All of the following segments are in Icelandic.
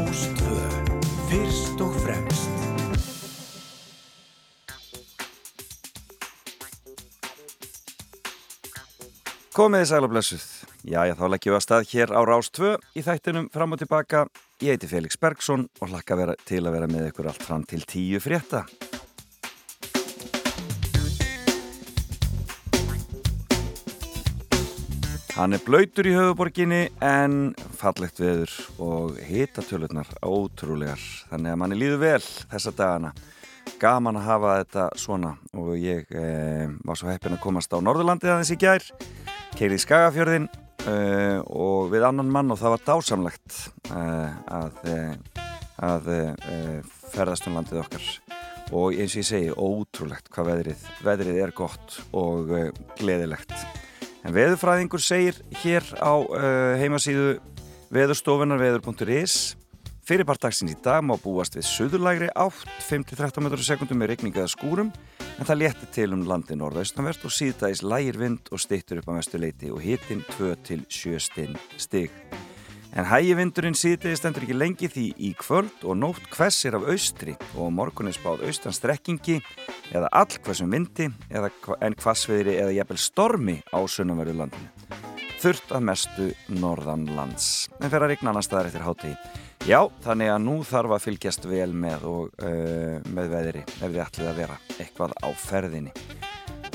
Rástvö, fyrst og fremst. Komiði sæl og blessuð. Jæja, þá leggjum við að stað hér á Rástvö í þættinum fram og tilbaka. Ég heiti Felix Bergsson og hlakka til að vera með ykkur allt fram til tíu frétta. Hann er blöytur í höfuborginni en fallegt veður og hitatölurnar ótrúlegar. Þannig að manni líður vel þessa dagana. Gaman að hafa þetta svona og ég eh, var svo heppin að komast á Norðurlandið aðeins í gær. Keirið í Skagafjörðin uh, og við annan mann og það var dásamlegt uh, að, uh, að ferðast um landið okkar og eins og ég segi ótrúlegt hvað veðrið, veðrið er gott og gleðilegt en veðurfræðingur segir hér á heimasíðu veðurstofunar veður.is fyrirpart dagsins í dag má búast við söðurlægri átt 5-13 m/s með regningaða skúrum en það létti til um landi norðaustanvert og síðdægis lægir vind og stittur upp á mestu leiti og hitin 2-7 stig. En hægi vindurinn síðdægis stendur ekki lengi því í kvöld og nótt hvessir af austri og morgun er spáð austanstrekkingi eða all hversum vindi eða en hvassviðri eða jæfnvel stormi á sunnumverðu landinu. Þurft að mestu norðanlands, en fer að regna annar staðar eftir hátíð. Já, þannig að nú þarf að fylgjast vel með og uh, með veðri ef þið ætlið að vera eitthvað á ferðinni.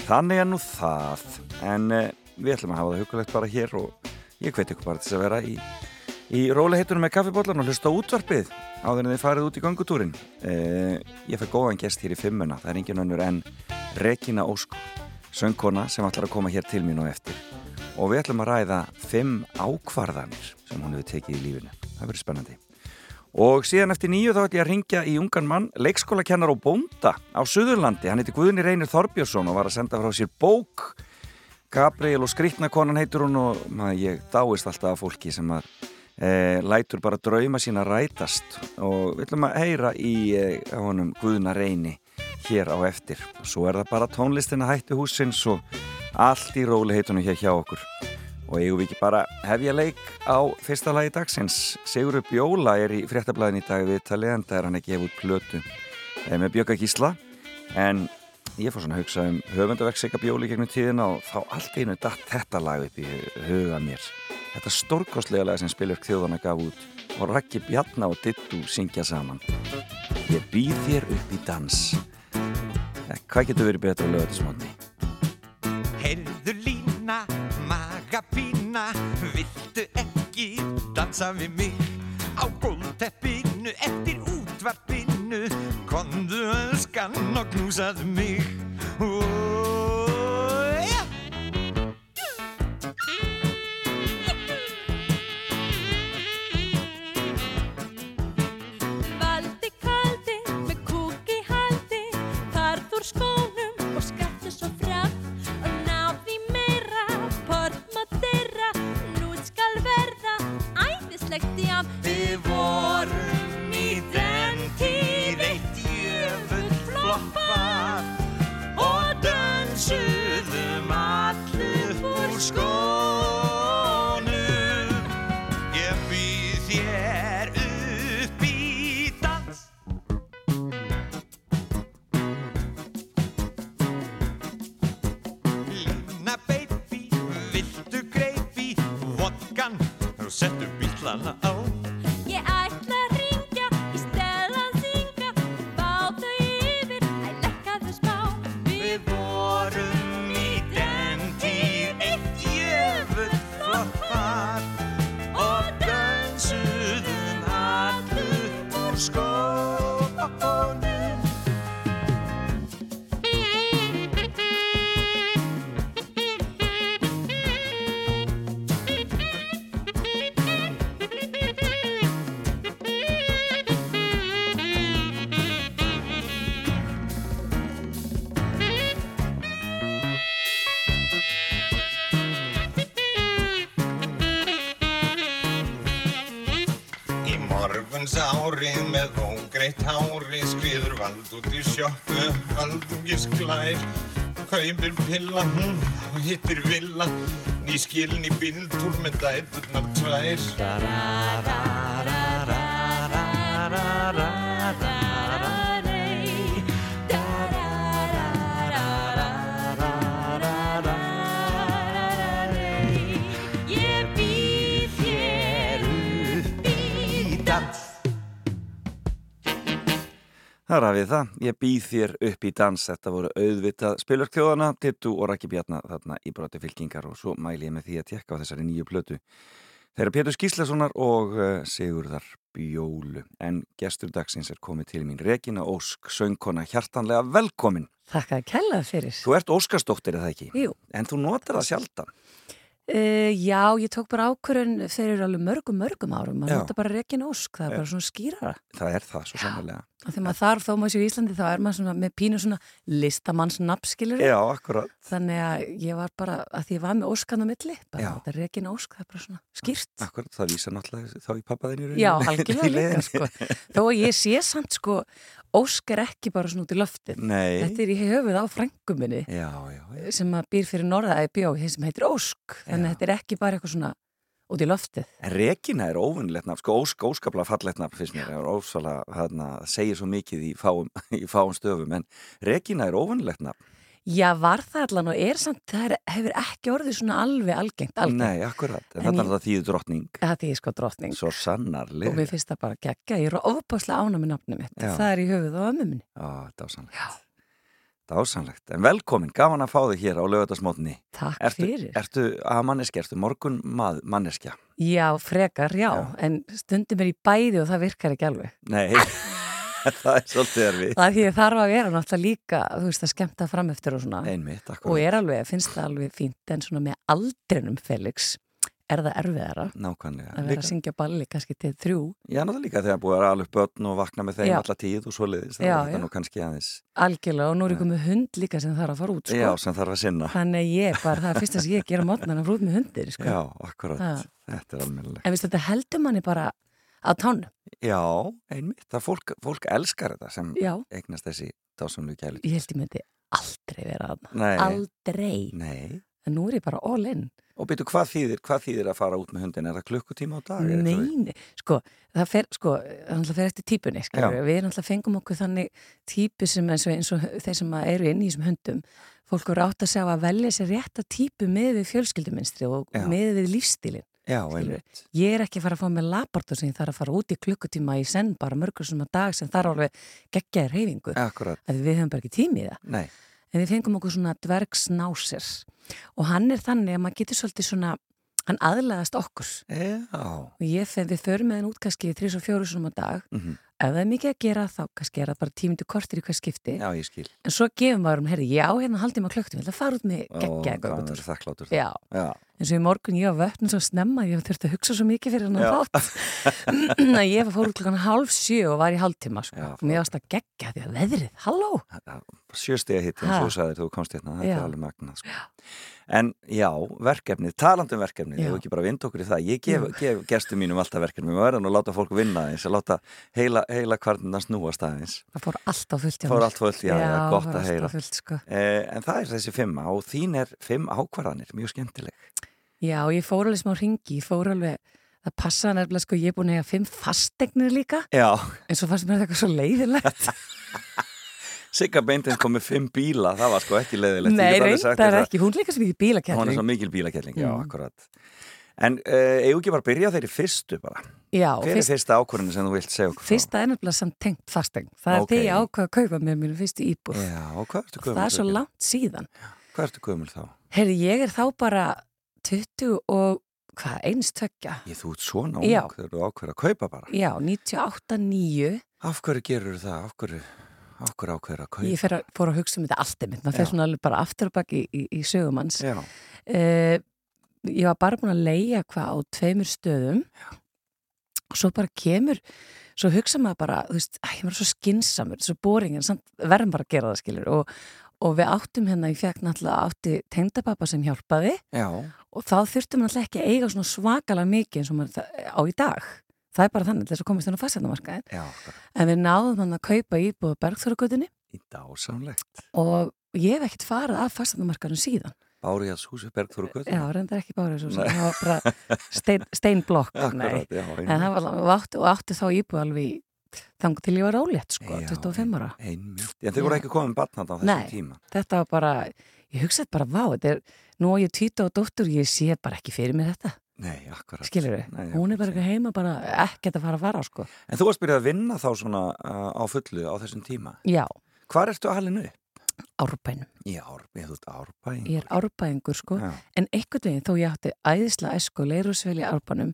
Þannig að nú það, en uh, við ætlum að hafa það hugulegt bara hér og ég hveti ykkur bara til að vera í, í róliheitunum með kaffibóllan og hlusta útvarpið áður en þið farið út í gangutúrin. Uh, ég fær góðan gest hér í fimmuna, það er engin önnur en Regina Ósk, söngkona sem ætlar að koma hér til mín og eftir. Og við ætlum að ræða fimm ákvarðanir sem hún hefur tekið í lífinu. Það verður spennandi. Og síðan eftir nýju þá ætti ég að ringja í ungan mann, leikskólakennar og bónda á Suðurlandi. Hann heiti Guðni Reynir Þorbjörnsson og var að senda frá sér bók. Gabriel og Skrittnakonan heitur hún og maður, ég dáist alltaf af fólki sem að e, lætur bara drauma sína rætast. Og við ætlum að heyra í e, honum Guðna Reyni hér á eftir. Og svo er það bara tónlistina hætti húsins og allt í róli heitunum hér hjá okkur. Og eigum við ekki bara hefja leik á fyrsta lagi dagsins. Sigur upp Jóla er í fréttablaðin í dag við talið en það er hann ekki hefur plötu eh, með Björga Gísla. En ég fór svona að hugsa um höfundaverk Sigga Bjóli gegnum tíðina og þá allt einu datt þetta lag upp í huga mér. Þetta stórkostlega lag sem Spilurk þjóðana gaf út og Raki Bjarná og Dittu syngja saman. Ég býð þér upp í dans. Eh, hvað getur verið betra að lögða þetta smóti? Herðu lína Magapína, viltu ekki dansa við mig á gólteppinu eftir útvarpinu Kondu öskan og knúsaðu mig. Oh, út í sjoppu, valdungis glær kaupir pilla hún og hittir villa. Ný skilin í bíltúr með dæturnar tvær Það er við það, ég býð þér upp í dans, þetta voru auðvitað spilverk þjóðana, Tittu og Raki Bjarnar þarna í broti fylkingar og svo mæli ég með því að tekka á þessari nýju plötu. Þeirra Pétur Skíslasonar og uh, Sigurðar Bjólu, en gestur dagsins er komið til mín Regina Ósk, söngkona, hjartanlega velkomin. Þakka að kella fyrir. Þú ert Óskarsdóttir eða ekki? Jú. En þú notar það sjaldan. Uh, já, ég tók bara ákvörðun fyrir alveg mörgum, mörgum árum. Það nota bara rekin ósk, það er bara svona skýrara. Það er það svo sannlega. Og þegar maður þarf þó maður sér í Íslandi þá er maður svona með pínu svona listamanns nafnskilur. Já, akkurat. Þannig að ég var bara, að því ég var með óskan á milli, bara þetta er rekin ósk, það er bara svona skýrt. Akkurat, það vísa náttúrulega þá í pappaðinu. Já, algjörlega líka, sko. Þó að ég sé samt, sko, ósk er ekki bara svona út í loftið. Nei. Þetta er í höfuð á frængum minni. Já, já, já. sem að býr fyrir norðaði bjó sem heitir Ósk, þannig að þetta er ekki bara eitthvað svona út í loftið. En Regina er óvinnlegt nafn, sko ósk, óskaplega fallegt nafn finnst mér, ósvala, þarna, segir svo mikið í fáum, í fáum stöfum, en Regina er óvinnlegt nafn. Já, var það allan og er samt, það er, hefur ekki orðið svona alveg algengt, algengt. Nei, akkurat, en, ég- er það þýðu drottning, Það er sko drottning svo og sannarlega. mér finnst það bara geggja, ég er ofbáslega ána með nafnum mitt, Já. það er í höfuð á ömmu minni. Já, dásanlegt. Dásanlegt, en velkomin, gaman að fá þig hér á lögatarsmótni. Takk Ertu, fyrir. ertu að manneski, ertu morgun mað, manneskja? Já, frekar, já, Já. en stundum er í bæði og það virkar ekki alveg. Nei, það er svolítið erfið. Það er því ég þarf að vera náttúrulega líka, þú veist, að skemmta fram eftir og svona. Einmitt, Og er alveg, finnst það alveg fínt, en svona með aldrinum Felix er það erfiðara. nákvæmlega. að vera að syngja balli kannski til þrjú Já, náttúrulega líka þegar búið að alveg börn og vakna með þeim Já. alla tíð og svoleiðis, Já, já. nú kannski aðeins. algjörlega og nú er ég komið hund líka sem þarf að fara út sko. Já, sem þarf að sinna. þannig að ég bara, það er fyrst að ég gera mótnan að fara út með hundir sko. Já, akkurat, þetta er almennileg. en viðst þetta heldur manni bara á tánum Já, einmitt, það fólk, fólk elskar þetta sem já, eignast þessi dásamlu gæli. ég held ég myndi aldrei vera aðna Nei, aldrei, nei. en nú er ég bara all in Og byrju, hvað þýðir, hvað þýðir að fara út með hundin? Er það klukkutíma á dag? Er eitthvað við- Nei, nei, sko, það fer, sko, það fer eftir típunni, Já. við náttúrulega fengum okkur þannig típu sem eins og, eins og þeir sem eru inn í þessum hundum, fólk eru átt að segja að velja sér rétta típu með við fjölskylduminstri og Já. með við lífstílin. Já. Ég er ekki að fara að fá með labortu sem ég þarf að fara út í klukkutíma í senn bara mörgur sem að dag sem þarf alveg geggjaðir reyfingu, við höfum bara ekki tími í það. nei. En við fengum okkur svona dvergsnásir. Og hann er þannig að maður getur svolítið svona, hann aðlæðast okkur. Já, og ég fenn við förum með hann út kannski þrjus og fjóru svona á dag. Mhm, ef það er mikið að gera þá kannski er það bara tímindu kortir í hvers skipti. Já, ég skil. en svo gefum maður um, herri, já, hérna haldið maður klöktum ég ætla að fara út með geggja hvað er eins og í morgun ég var vötnum svo snemma ég þurfti að hugsa svo mikið fyrir hann að þátt. Ég fór út klokkan hálf sjö og var í hálftíma sko. Já, mér varst að geggja því að veðrið, halló! Sjöstega hitt eins og þú sagðir þú komst hérna, þetta er alveg magnað. Sko. En já, verkefnið, talandum verkefnið, Já. þú ekki bara vind okkur í það. Ég gef, gef gestum mínum alltaf verkefnið, við verðum að láta fólk vinna eins, að láta heila, heila kvarnina snúast aðeins. það fór allt á fullt Fór allt fullt, já, já, gott fór að heyra. fullt, sko. Eh, en það er þessi fimm og þín er fimm ákvarðanir, mjög skemmtileg. Já, ég fór alveg smá ringi, ég fór alveg það passaði nefnilega, sko, ég er búin að eiga fimm fastegnir líka, Já, en svo fannst mér þetta eitthvað svo leiðilegt Sigga Beintins kom með fimm bíla, það var sko ekki leiðilegt. Nei, reyndar ekki, hún er líka sem ekki Hún er svo mikil bílakelling, já, Mm. akkurat. En uh, eigum ekki bara að byrja þeirri fyrstu bara. Já, Hver fyrst, er fyrsta ákvörðinu sem þú vilt segja okkur fyrsta er nefnilega samt tengt fastegn það er Ok. þegar ég ákvað að kaupa mér mínu fyrstu íbúð Já, og hvað ertu gömul? það er svo langt síðan Hvað ertu gömul þá? Herri, ég er þá bara 20 og hvað, eins tökja Ég þú ert svona Já. ung þegar þú ákveður að kaupa bara. Já, 98, 9 Af hverju gerur það? Af hverju, hverju ákveður að kaupa? ég fer að, fór að hugsa um þetta allt einmitt. Maður Já. svona alveg bara aftur og baki í, í, í sögumanns Já, uh, ég var bara búin að leia hvað á tveimur stöðum. Og svo bara kemur svo hugsa maður bara, þú veist, æ, ég var svo skinsamur, svo boring, en samt verðum bara að gera það skilur og, og við áttum hérna, ég fekk náttúrulega átti tengdapappa sem hjálpaði. Já, og þá þurftum við náttúrulega ekki að eiga svona svakalega mikið eins og maður á í dag það er bara þannig til þess að komast þennan fastjarnamarkaðin já, bara en við náðum hann að kaupa íbúið Bergþóragutinni í dásamlegt. og ég hef ekkert farið af fastjarnamarkaðin síðan Bári að Súsi Bergþóru Götu. Já, reyndar ekki bárið svo Nei. það var bara stein, steinblokk nei. Akkurat, já, en það var, átti, átti þá íbúið alveg þangu til ég var ólétt sko, Já, 25 ára Einmitt. En þau voru ekki komið barnat á þessum Nei. tíma. þetta var bara, ég hugsaði bara vá, þetta er, nú á ég tvíta og dóttur ég sé bara ekki fyrir mér þetta, Nei, akkurat. skilur Nei, hún er bara eitthvað heima, bara ekkert að fara að fara sko, En þú varst byrjað að vinna þá svona uh, á fullu á þessum tíma. já, Hvar ertu alinu? árbænum Í Árbæ, þú ert Árbæ. ég er árbæðingur sko, Já, en einhvern veginn þó ég átti æðislega esku leirusvel í árbænum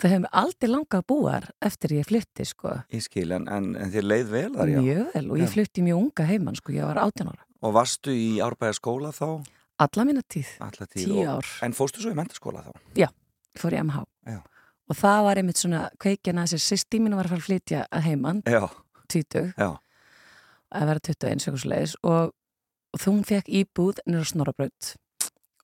það hefur mig aldrei langað að búa þar eftir ég flytti sko, ég skil, en, en, en þér leið vel þar, já. mjög vel og ég Já. flytti mjög unga heimann sko, ég var 18 ára Og varstu í þá? alla mína tíð, tíð. 10 og- ár En fórstu svo í mentaskóla þá? ég fór í MH Já. og það var einmitt svona kveikjan að þessi sýst tíminu var að fara að flytja að heimann, Já, 20 já. að vera 21 eitthvað svoleiðis. Og, og þú fekk íbúð nýra snorabraut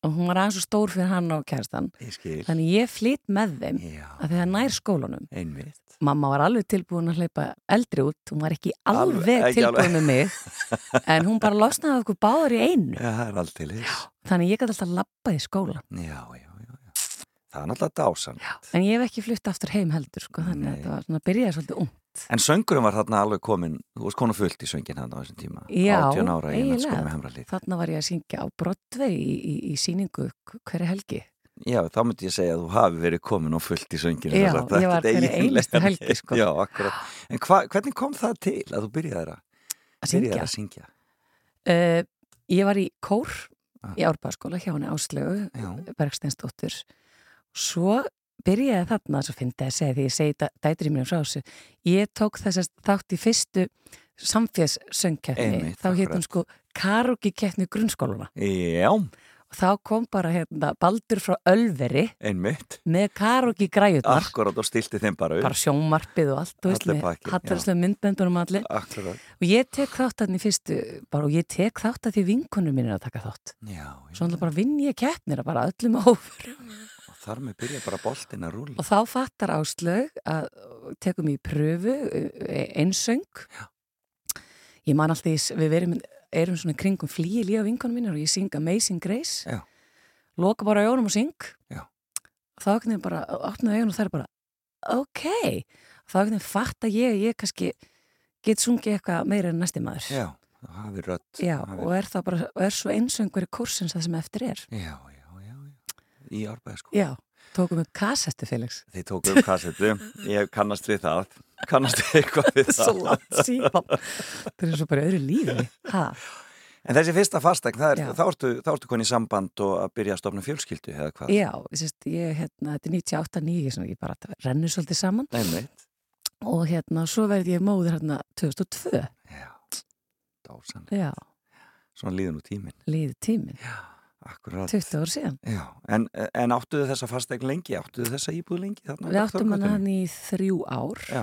og hún var aðeins svo stór fyrir hann og kæristan Ég þannig ég flytt með þeim Já, að þegar nær skólanum. Einmitt. mamma var alveg tilbúin að hleypa eldri út. Hún var ekki Alveg- alveg ekki tilbúin alveg. með mig. En hún bara losnaði okkur báður í einu. Já, er þannig ég gæti alltaf labbað í skólan já, já. Það er náttúrulega dásan. en ég hef ekki flytt aftur heim heldur sko, þannig Nei. að þetta var svona byrjaði svolítið ung En söngurum var þarna alveg komin, þú varst konu fullt í söngin hann á þessum tíma. Já, 18 ára í eiginlega. þarna var ég að syngja á Broadway í, í, í síningu hverja helgi Já, þá myndi ég segja að þú hafi verið komin og fullt í söngin. Já, ég var hverja einustu helgi, sko. Já, akkurat. En hva, hvernig kom það til að þú byrjaði að, að syngja að syngja? uh, ég var í kór Ah. í árbæðaskóla hjá henni Áslegu Já. Bergsteinsdóttur svo byrjaði þarna svo fyndi að segja því ég segi dætur í mér frá þessu ég tók þessast þátt í fyrstu samfélssöngkeppni Einmitt, þá hétt hún akkurat. sko karaoke keppni grunnskóluna Já, og þá kom bara hérna Baldur frá Ölveri einmitt. með karaoke græjutnar Akkurat og stilti þeim bara upp. bara sjónmarpið og allt veist, Allir myndböndunum allir Akkurat. og ég tek þátt að því fyrstu bara, og ég tek þátt að því vinkunum mín er að taka þátt Já, svo já. náttúrulega bara vinn ég keppnir bara öllum Og þar með byrja bara boltin að rúla. og þá fattar áslög að tekum í pröfu e- einsöng ég man alltaf, við verum, erum svona kringum flýi líka vinkunum mínir og ég syng Amazing Grace Já. loka bara augunum og syng Já. þá ekki bara, opnaði augunum og það er bara ok, þá ekki fatta ég að ég kannski get sungið eitthvað meira en næsti maður Já, hafi rött. Já, og er það bara, og er svo einsöngur í kursins það sem eftir er. Já, já, já, já. Í árbæðaskóla. Já, tókum upp kassettu, Felix. Þið tóku upp kassetu, ég kannast við það, kannast við eitthvað við Svo það. langt síðan. Það er svo bara öðru lífi. Ha? En þessi fyrsta fastegn, er, Já. þá ertu, ertu konið í samband og að byrja að stofna fjölskyldu, eða hvað? Já, sérst, ég, hérna, þetta er 98-9, svona, ég bara rennur svolítið saman Einmitt. og hérna, svo verði ég móður hérna 2002. Já, dásan. Já, Svona líður nú tíminn. líði tíminn, Akkurat. 20 ár síðan. Já, en, en áttuðu þessa fastegn lengi? Áttuðu þessa íbúð lengi? Þarna Við áttum hann hann í þrjú ár, Já,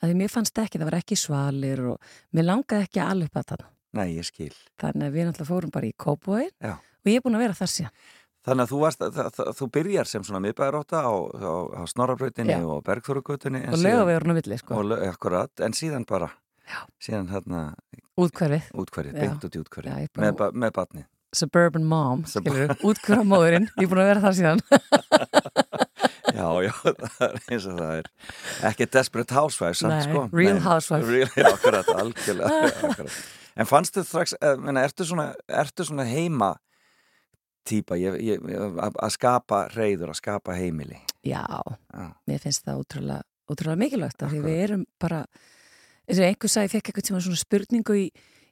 að því mér fannst ekki, það var ekki svalir og mér langaði ekki alveg að þarna. nei, ég skil. Þannig að við náttúrulega fórum bara í Kópói Já. og ég er búin að vera þar síðan. Þannig að þú, varst, það, það, þú byrjar sem svona miðbæðaróta á, á, á Snorrabrautinni Já. og Bergþórugötunni. en Og lögavegurinn á milli, sko. og akkurat, en síðan bara Já. síðan hérna Útkverfið. útkverfið, beint út í útkverfið með, með batni Suburban Mom, Sub- skilur, útkvöra móðurinn, ég er búin að vera þar síðan. já, já, það er eins og það er ekki Desperate Housewives samt, Nei, sko. Real Nei, Housewife. real, já, akkurat, algjörlega akkurat. en fannst þið strax eh, menna, ertu, svona, ertu svona heima ég- að að skapa reyður, að skapa heimili Já, já, mér finnst það útrúlega, útrúlega mikilvægt af því við erum bara, eins og einhver sagði, ég fekk eitthvað tíma svona spurningu í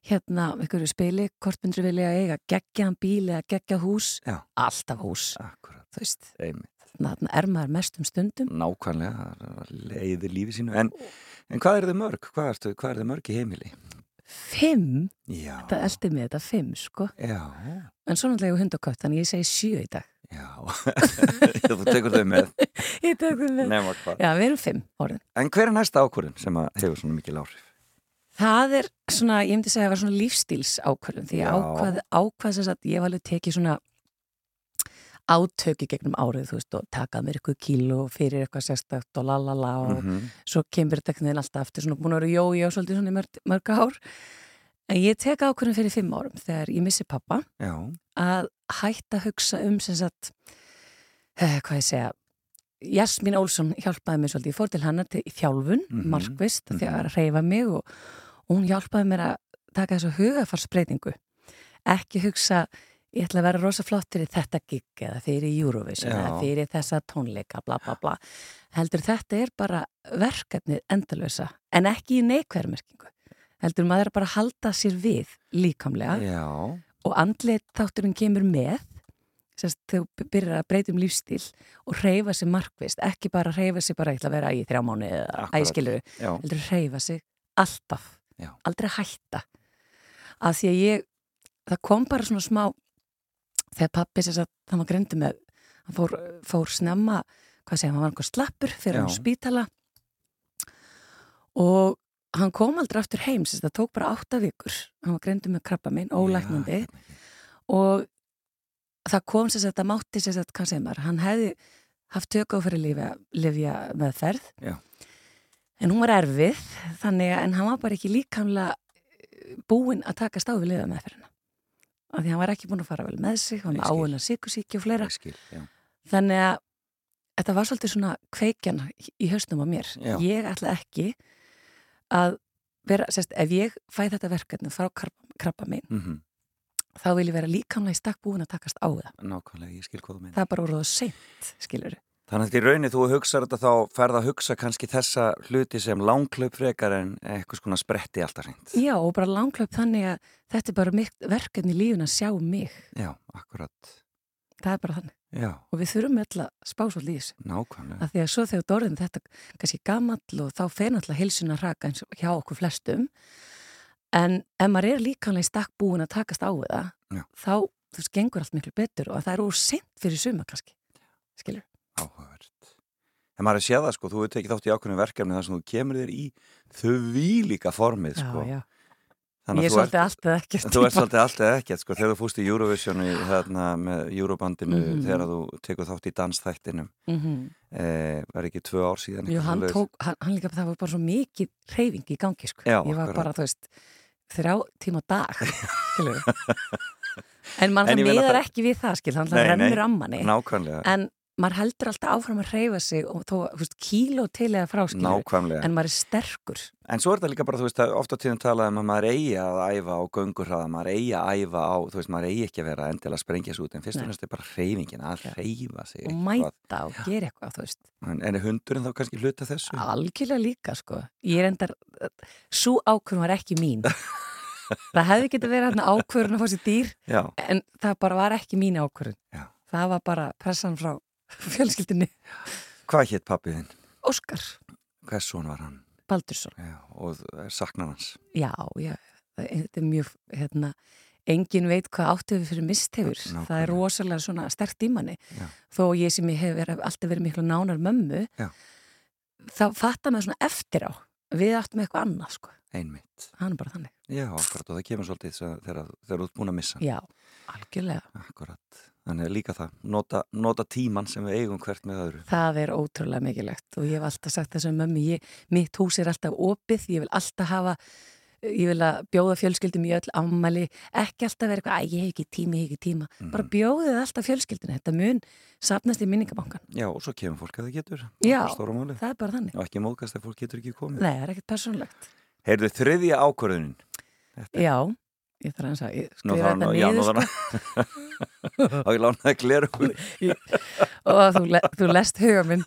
hérna, einhverju spili, hvort myndir vilja eiga geggjaðan bíl eða geggjað hús, Já. alltaf hús, akkurat, þú veist, einmitt þarna er maður mest um stundum. nákvæmlega, leiðir lífi sínu en, en hvað er þið mörg? Hvað, ertu, hvað er þið mörg í heimili? Fimm, Já, það eldi mig þetta fimm, sko, já, en svo náttúrulega ég hund og kött, þannig ég segi sjö í dag. Já, þú tekur þau með Ég tekur með. nema hvað. Já, við erum fimm orðin. En hver er næsta ákvörðun sem hefur svona mikil áhrif? Það er svona, ég myndi segja að það var svona lífstíls ákvörðun því Já. ákvað, ákvað þess að ég var alveg tekið svona átöki gegnum árið, þú veist, og takað mér eitthvað kíló fyrir eitthvað sérstakt og lalala og Mhm. svo kemur þetta ekkert alltaf aftur svona búin að vera jói og svolítið svona í mörg, mörg ár. En ég tek ákvörðun fyrir fimm árum þegar ég missi pappa Já, að hætta að hugsa um sem sagt, eh, hvað ég segja, Jasmín Olsson hjálpaði mér svolítið, ég fór til hennar til, þjálfun, Mhm, markvist, mhm. þegar að reyfa mig og, og hún hjálpaði mér að taka þessu hugafarsbreytingu ekki hugsa ég ætla að vera rosa flott fyrir þetta gig eða fyrir Eurovision Já. eða fyrir þessa tónleika bla bla bla. Heldur þetta er bara verkefnið endalösa en ekki í neikverðmerkingu heldur maður er bara að halda sér við líkamlega Já, og andlit þátturinn kemur með þú byrjar að breyta um lífstíl og reyfa sig markvist ekki bara reyfa sig bara ég ætla að vera í þrjá mánu eða já, heldur reyfa sig alltaf, Já. aldrei hætta. Að því að ég það kom bara svona smá þegar pappi sér að það var grindu með hann fór, fór snemma hvað segja, hann var einhver slappur fyrir hann spítala. Og hann kom aldrei aftur heim sérst, það tók bara átta vikur. Hann var grindu með krabba minn, ólæknandi. Já, og það kom sér að það mátti sér að, hvað segir maður, hann hefði haft tök á fyrir lifja, lifja meðferð Já. En hún var erfið þannig að en hann var bara ekki líkamlega eh, búinn að taka stáð við lifja meðferðina af því hann var ekki búinn að fara vel með sig hann var áinn að sykusíki og fleira. Skil, þannig að þetta var svolítið svona kveikjan í hausnum á mér. Já. ég ætla ekki að vera, sérst, ef ég fæ þetta verkefni frá krabba, minn Mm þá vil ég vera líkamlega í stakk búin að takast á það. Nákvæmlega, ég skil hvað þú meina. það er bara það seint, skilur Þannig að í rauninni þú hugsaður þetta þá ferð að hugsa kannski þessa hluti sem langklaup frekar en eitthvað svona spretti alltaf reynd. Já, og bara langklöp þannig að þetta er bara verkefni í lífun að sjá mig Já, akkurat. það er bara þannig Já, og við þurfum öll að spá svolítið í þessu nákvæmlega. að því að svo þegar dórðin þetta kannski gamall og þá fer náttúrulega heilsun að raka eins og hjá okkur flestum en ef maður er líkanlega í stakk búin að takast á það Já. þá, þú veist, gengur allt miklu betur og það er úr sent fyrir suma kannski skilur Áhugavert. En maður er að sé það sko, þú veit ekki þátt í ákveðinu verkefni þar sem þú kemur þér í þau vílíka formið sko. já, já. Þannig Ég að er svolítið allt eða ekkert Þú ert svolítið allt eða ekkert sko, þegar þú fúst í Eurovision í, hérna, með Eurobandinu Mhm. þegar þú tekur þátt í dansþættinum mm -hmm. eh, var ekki tvö ár síðan Jú, hann tók, hann, hann líka, það var bara svo mikið reyfing í gangi, sko. Já, ég var akkurat. bara, þú veist, þrjá tíma dag, skilur En mann En það miðar ekki við það, skil, hann Nei, það nei. rennur ammanni. Nákvæmlega, En maður heldur alltaf áfram að reyfa sig og þó, þú veist, kíló til eða frá, skilur nákvæmlega En maður er sterkur. En svo er þetta líka bara, þú veist, ofta tíðum talað um að maður eigi að æfa á göngurhraða, maður eigi að æfa á, þú veist, maður eigi ekki að vera endilega að sprengja sig út, en fyrst og næst er bara hreyfingin að hreyfa sig Og mæta og gera eitthvað, þú veist. En, en er hundurinn þá kannski hluta þessu? Algjörlega líka, sko. Ég er endar, svo ákvörðum var ekki mín. það hefði getið verið hérna ákvörðun að fá sér dýr, Já, en það bara var ekki mín ákvörðun. Það var bara pressan frá fjölskyldinni. hvað hétt pappiðinn? Óskar Hvers son var hann? Baldursson. Já, og saknar hans? Já, já, þetta er mjög, hérna, engin veit hvað við fyrir misthefur. Nákvæmlega. Það er rosalega svona stert í manni. Já. Þó ég sem ég hef verið, alltaf verið miklu nánar mömmu, Já. þá fattar maður svona eftir á. Við áttum eitthvað annað, sko. Einmitt. Það er bara þannig. Já, akkurat, og það kemur svolítið þegar þú ert búin að missa hann. Já, algjörlega. Akkurat. Þannig að líka það, nota, nota tíman sem við eigum hvert með öðru. Það er ótrúlega mikilvægt og ég hef alltaf sagt þessum mömmu, ég, mitt hús er alltaf opið, ég vil alltaf hafa, ég vil að bjóða fjölskyldum í öll ammali, ekki alltaf vera eitthvað, að ég hef ekki tíma, ég hef ekki tíma, Mhm. bara bjóðið alltaf fjölskyldinu, þetta mun sapnast í minningabankan. Já, og svo kemur fólk að það getur. Já. Það er er bara þannig. Og ekki móðgast ef fólk getur ekki komið. Nei, það er ekkert persónulegt. Heyrðu, ég þarf aðeins að skrifa þetta niður, þarf sko. Og ég lánaði gleru. og þú, le, þú lest huga minn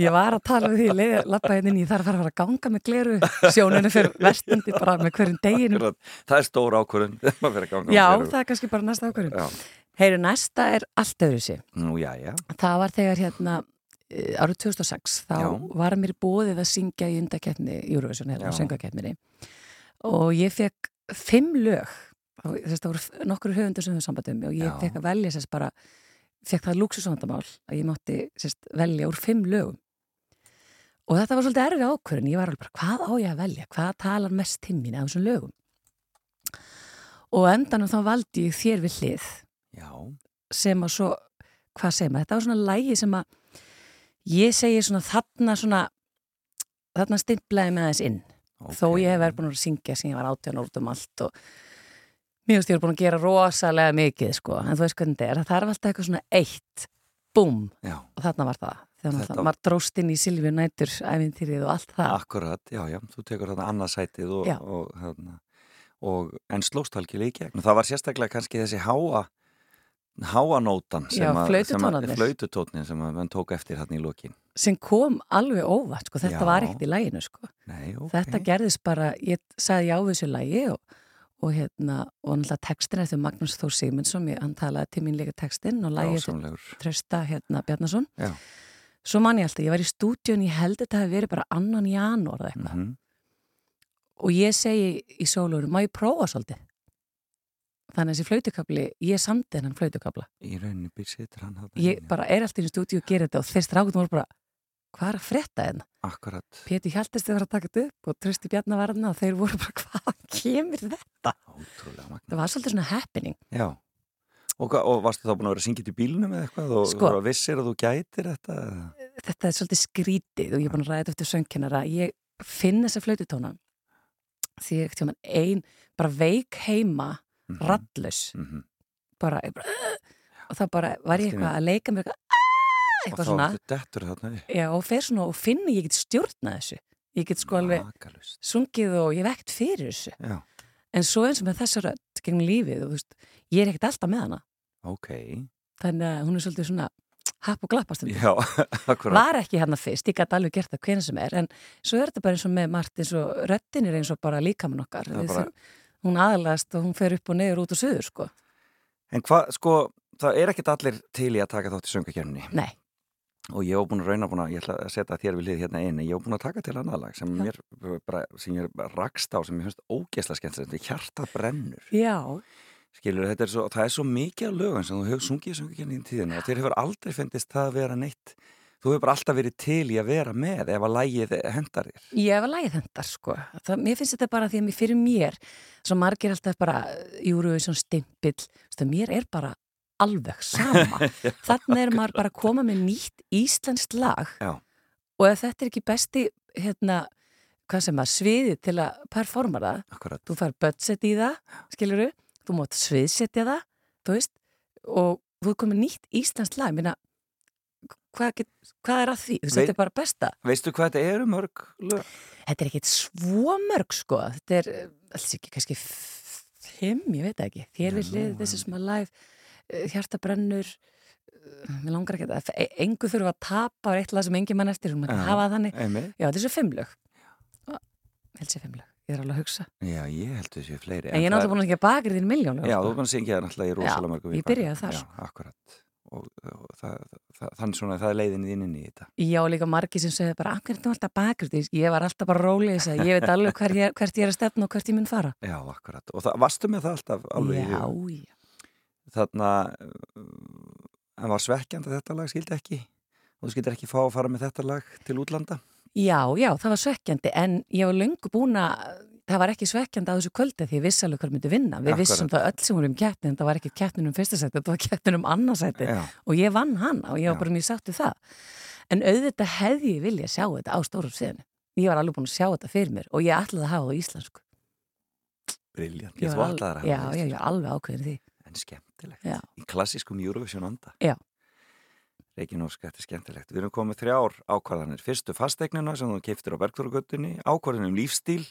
ég var að tala við því hérna inn ég þarf að fara að ganga með gleru sjóninu fyrir vestandi bara með hverjum deginu Það er stór ákvörðun. Já, það er kannski bara næsta ákvörðum Já. heyru, næsta er allt öðru sig Nú, já, já. það var þegar hérna eh, árið 2006, þá Já. var mér bóðið að syngja í undakeppni hérna, söngakeppninni og ég fekk fimm lög þess það voru nokkur höfundur sem þau sambandum mig og ég fekk að velja sérst bara fekk það lúksusvandamál að ég mátti sérst velja úr fimm lögum. Og þetta var svolítið erfið ákvörðin ég var alveg bara, hvað á ég að velja? Hvað talar mest til mín af þessum lögum? Og endanum þá valdi ég þér við hlið. Já, sem að svo, hvað segir maður, þetta var svona lægi sem að ég segi svona þarna svona þarna stimplaði með þess inn. Ok. þó ég hef verið búin að syngja sem ég var átján úr um allt og mér finnst ég er búin að gera rosalega mikið sko, en þú veist hvernig þetta er, það þarf alltaf eitthvað svona eitt, búm og þarna var það, Þetta- þetta... maður dróst inn í Silvíu nætur æfintýrið og allt það Akkurat, já, já, þú tekur þetta annað sætið og, og, hérna, og en slóst algjörlega í gegn. Það var sérstaklega kannski þessi háa háanótan sem að- flaututónarnir. sem að- að mann tók eftir hann í lokin. sem kom alveg óvart sko. þetta Já. var ekkert í læginu sko. Nei, ok. þetta gerðist bara, ég sagði já þessu lægi og, og hérna og náttúrulega textin eftir Magnús Þór Sigmundsson hann talaði til mín líka textin og lægi eftir Dásamlegur. Trösta hérna Bjarnason. Já. svo man ég alltaf, ég var í stúdíun ég held þetta hafi verið bara annan janúar eða eitthvað. Mm og ég segi í sólóru, má ég prófa svolítið? Þannig að þessi flautukabli ég samdi hennan flautukabla Í rauninni býr situr hann ég bara er alltaf í stúdíu og gera þetta og þeir strákutum voru bara, hvað er að frétta hérna Akkurat. Pétur Hjaltist var að taka þetta upp og Trösti Bjarnar var þarna og þeir voru bara, hvað kemur þetta? Ótrúlega magna. Það var svolítið svona happening Já. Og, og varstu þá búin að vera að syngja í bílunum eða eitthvað og Sko. vissir að þú gætir þetta? þetta er svolítið skrítið og ég er búin að ræða þetta eftir söngkennara ég finn þessa flaututóna því ég ekkert ein bara veik heima Mhm. rallus Mhm. bara, ég bara og það bara var ég eitthvað að leika mér eitthvað, Og eitthvað þá svona. ertu dettur þarna já, og fer svona og finn ég get stjórna þessu. Ég get sko alveg Makalust. sungið og ég ekkert fyrir þessu. Já, en svo eins og með þessa rödd gegn lífið og þú veist, ég er ekkert alltaf með hana. Ok. þannig að hún er svolítið svona happ og glappast Já, akkurat. var ekki hérna fyrst, ég gæti alveg gert það hvernig sem er en svo er þetta bara eins og með margt eins og röddin er eins og bara líkamann okkar. Bara- þurfum- hún aðalast og hún fer upp og niður út og suður sko. En hvað, sko, það er ekkit allir til í að taka þátt í söngakjörnni nei, og ég hef búin að rauna búin að, ég ætla að setja þér við lið hérna einu, ég hef búin að taka til annað lag sem mér bara, sem ég er rakst á sem ég finnst ógeðslega skemmt hjartað brennur. Já, skilur, þetta er svo, það er svo mikið lögum sem þú hefur sungið söngakjörni í tíðinu og þér hefur aldrei fundist það að vera neitt. Þú hefur bara alltaf verið til í að vera með ef að lægið hendar þér. Ég hef að lægið þetta sko. Það, mér finnst þetta bara því að mér fyrir mér svo margir alltaf bara júru alveg sama. Þannig er maður bara að koma með nýtt íslenskt lag. Já. og ef þetta er ekki besti hérna, hvað sem að sviði til að performa það Akkurat, þú fær budget í það, skiluru þú mátt sviðsetja það, þú veist? Og þú komið nýtt íslenskt lag. Minna, hvað, get, hvað er að því? Veit- þetta er bara besta. veistu hvað þetta eru mörg lög? þetta er ekkit svo mörg sko. Þetta er, eh, alls ekki, kannski fimm, ég veit ekki. Þér vil Já, lið, nú, this is my life eh, eh, mér langar ekki að e- engu þurfa að tapa á eitt lag sem engin mann eftir, hún maður hafa þannig. já, þetta er svo fimm lög Og- held sér fimm lög, ég er alveg að hugsa. Já, ég held þessi fleiri en ég er náttúrulega búin að að bakri þín miljón lög, Já, sko. þú kannu syngja það náttúrulega í rosalega mörgum ég byrjaði þar, Já, sko. og, og það, það, þannig svona það er leiðin þín inn í þetta. Já, líka margir sem segja bara, akkur er þetta alltaf bakrið ég var alltaf bara rólega þess að ég veit alveg hver ég, hvert ég er að stefna og hvert ég mun fara. Já, akkurat, og það, Þarna en var svekkjandi að þetta lag skildi ekki og þú skildir ekki fá að fara með þetta lag til útlanda Já, já, það var svekkjandi en ég var löngu búin að það var ekki svekkjandi á þessu kvöldi því ég vissi alveg hver myndi vinna. Við Akkurat. vissum það öll sem vorum um keppni en það var ekki keppnin um fyrsta sæti, þetta var keppnin um annarsæti Já, og ég vann hann og ég var Já. bara mjög sátt við það. En auðvitað hefði ég vilja sjá þetta á stórum sviðinu. Ég var alveg búin að sjá þetta fyrir mér og ég ætlaði að hafa það á íslensku. briljant, Ég þú var allar alveg, já, já, ég var alveg ákveðin í því. En skemmtilegt, Já. í klassískum Eurovision anda Já. Reykján Ósk, þetta er skemmtilegt Við erum komið þrjár ákvarðanir Fyrstu fasteignina sem þú keftir á Bergþórugötunni Ákvarðan um lífstíl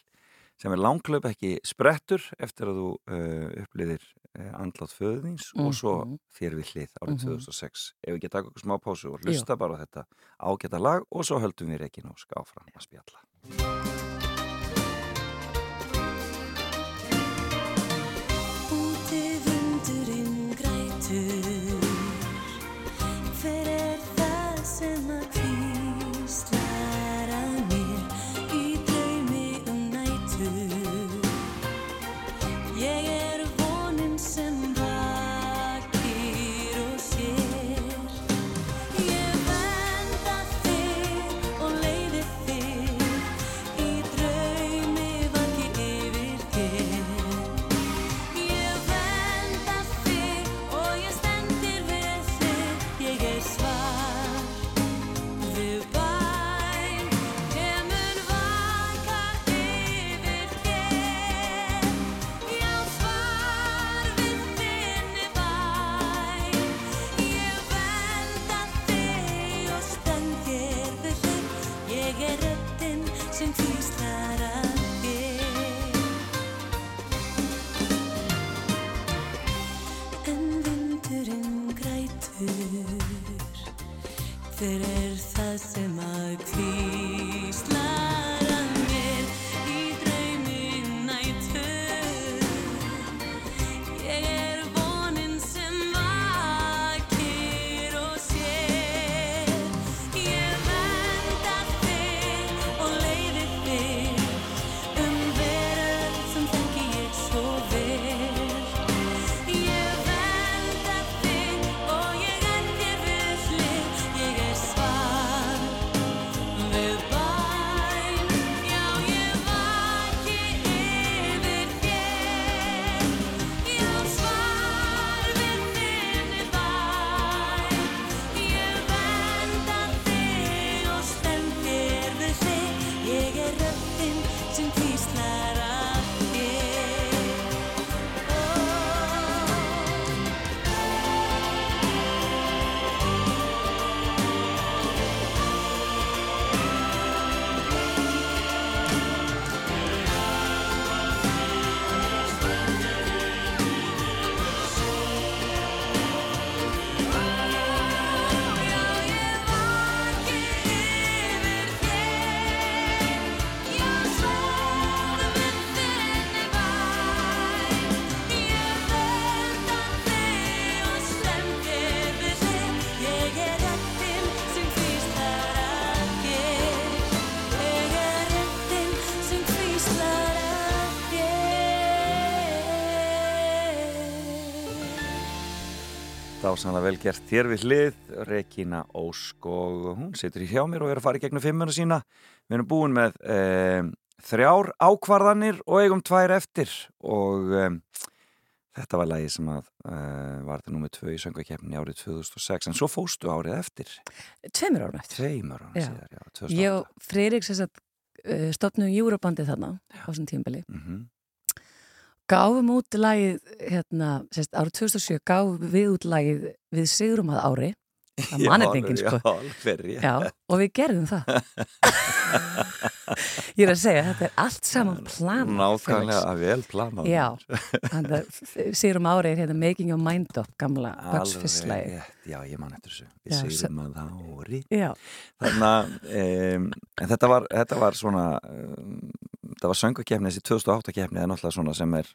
sem er langklöp ekki sprettur eftir að þú uh, upplýðir uh, andlátt föðins og svo Mhm. þér við hlið árið Mhm. 2006 Ef við ekki taka okkur smá pásu og hlusta bara á þetta ágæta lag og svo höldum við Reykján Ósk áfram að spjalla hver er það Dásanlega vel gert þér við hlið, Regína Ósk og hún situr í hjá mér og er að fara í gegnum fimmuna sína. Við erum búin með e, þrjár ákvarðanir og eigum tvær eftir og e, þetta var lagi sem að e, var það númið tvö í söngvakeppni árið 2006 en svo fóstu árið eftir, Tveimur árum eftir. tveimur Já. síðar, já, 2008. Ég og Freyrík sem sagt uh, stopnum Júrabandið þarna á þessum tímbili. Mm Gáfum út lagið, hérna, sérst, árið 2007 gáfum við út lagið við Sigrum að ári. Það manið enginn, sko. Já, alveg rétt. Já, og við gerðum það. Ég er að segja, þetta er allt saman plan. Nákvæmlega vel planað. Já, þannig að Sigrum ári er hérna Making Your Mind Up, gamla Bugs Alveg Fizz lagið. rétt, já, ég man eftir þessu. Já, Við segjum að ári. Já, Þannig að um, þetta, var, þetta var svona um, þetta var söngakefni þessi 2008 kefni er náttúrulega svona sem er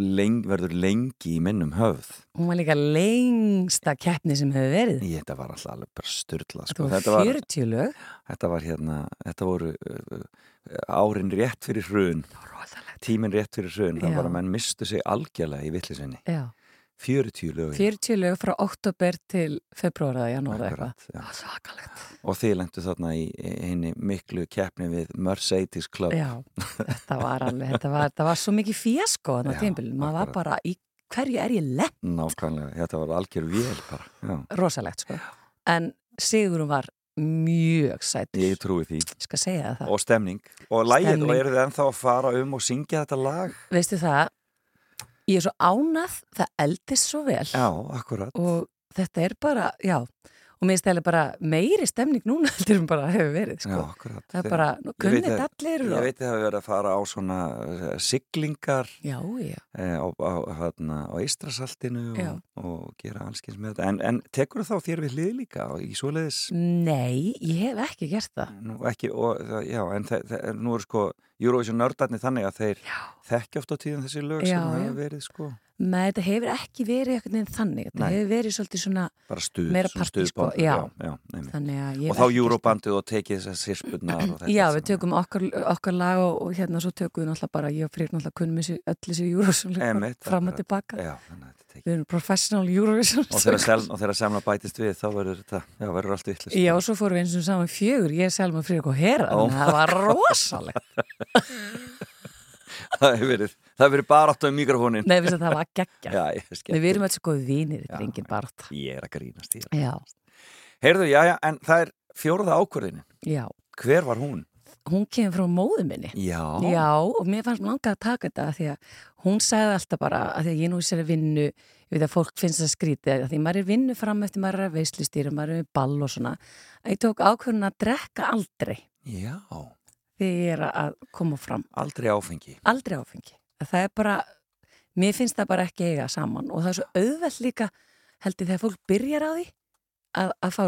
leng, verður lengi í minnum höfð hún var líka lengsta keppni sem hefur verið. Í, þetta var alltaf alveg bara styrla Þetta sko. þetta, var, 40 lög. þetta var hérna þetta voru uh, árin rétt fyrir hrun tíminn rétt fyrir hrun var að menn mistu sig algjörlega í vittlisinni Já, 40 lög 40 lög frá oktober til februar eða janúar eitthvað. Akkurat, já. Svakalegt. og þið lendu þarna í henni miklu keppni við Mercedes Club Já, þetta var alveg, þetta var, þetta var svo mikið fíasko þannig Já, að tímbil, maður var bara í hverju er ég lett nákvæmlega, þetta var algjör vél bara já. rosalegt sko. En Sigurum var mjög sætt, ég trúi því ég skal segja það. og stemning og Stemning. og eru þið ennþá að fara um og syngja þetta lag Veistu það, ég er svo ánað, það eldist svo vel já, akkurat og þetta er bara, já, og mér stæli bara meiri stemning núna heldur en bara hefur verið, já, sko. akkurat Það er bara, að- allir ég veit að það hefur verið að fara á svona eh, siglingar Já, já, eh, á, á, hérna, á Eistrasaltinu Já. og, og gera allskins með þetta en, en tekur þá þér við hlið líka í svoleiðis nei, ég hef ekki gert það. nú ekki, og, það- já, en þe þe nú eru sko Eurovision nördarnir þannig að þeir Já. þekkja oft á tíðan þessi lög Já, sem já. verið sko Nei, þetta hefur ekki verið eitthvað neginn þannig, þetta Nei. hefur verið svolítið svona, stuð, Meira partí, sko, já. og þá Eurobandið og tekið þessar sirspunnar og þetta Já, við tökum okkar, okkar lag og, og hérna svo tökum við náttúrulega bara, ég og Freyr náttúrulega kunnum þessi, öll þessi Eurovision fram og tilbaka. Já, þannig að Við erum professional Eurovision og þegar, sel, og þegar semla bætist við þá verður þetta, já, verður allt vittlust Já, og svo fórum við eins og saman fjögur, ég, Selma, Freyr og að það var rosalegt. það hefur verið, það hefur verið bara átt á mikrofónin Nei, við það var geggja. við erum alls góð vinir, þetta er engin barátt. ég er að grínast heyrðu, já, já, en það er fjóruða ákvörðinin já. hver var hún? Hún kemur frá móðu minni. já, Já, og mér fannst langa að taka þetta því að hún sagði alltaf bara að því að ég nú sér að vinnu, ég veit að fólk finnst það skrítið, því maður er vinnu fram eftir maður er að veislistýra, maður er með ball og svona. Að ég tók ákvörðun að drekka aldrei. Já, þegar ég er að koma fram, aldrei áfengi. Aldrei áfengi. Að það er bara, mér finnst það bara ekki eiga saman og það er svo auðvelt líka held ég þegar fólk byrjar á því að, að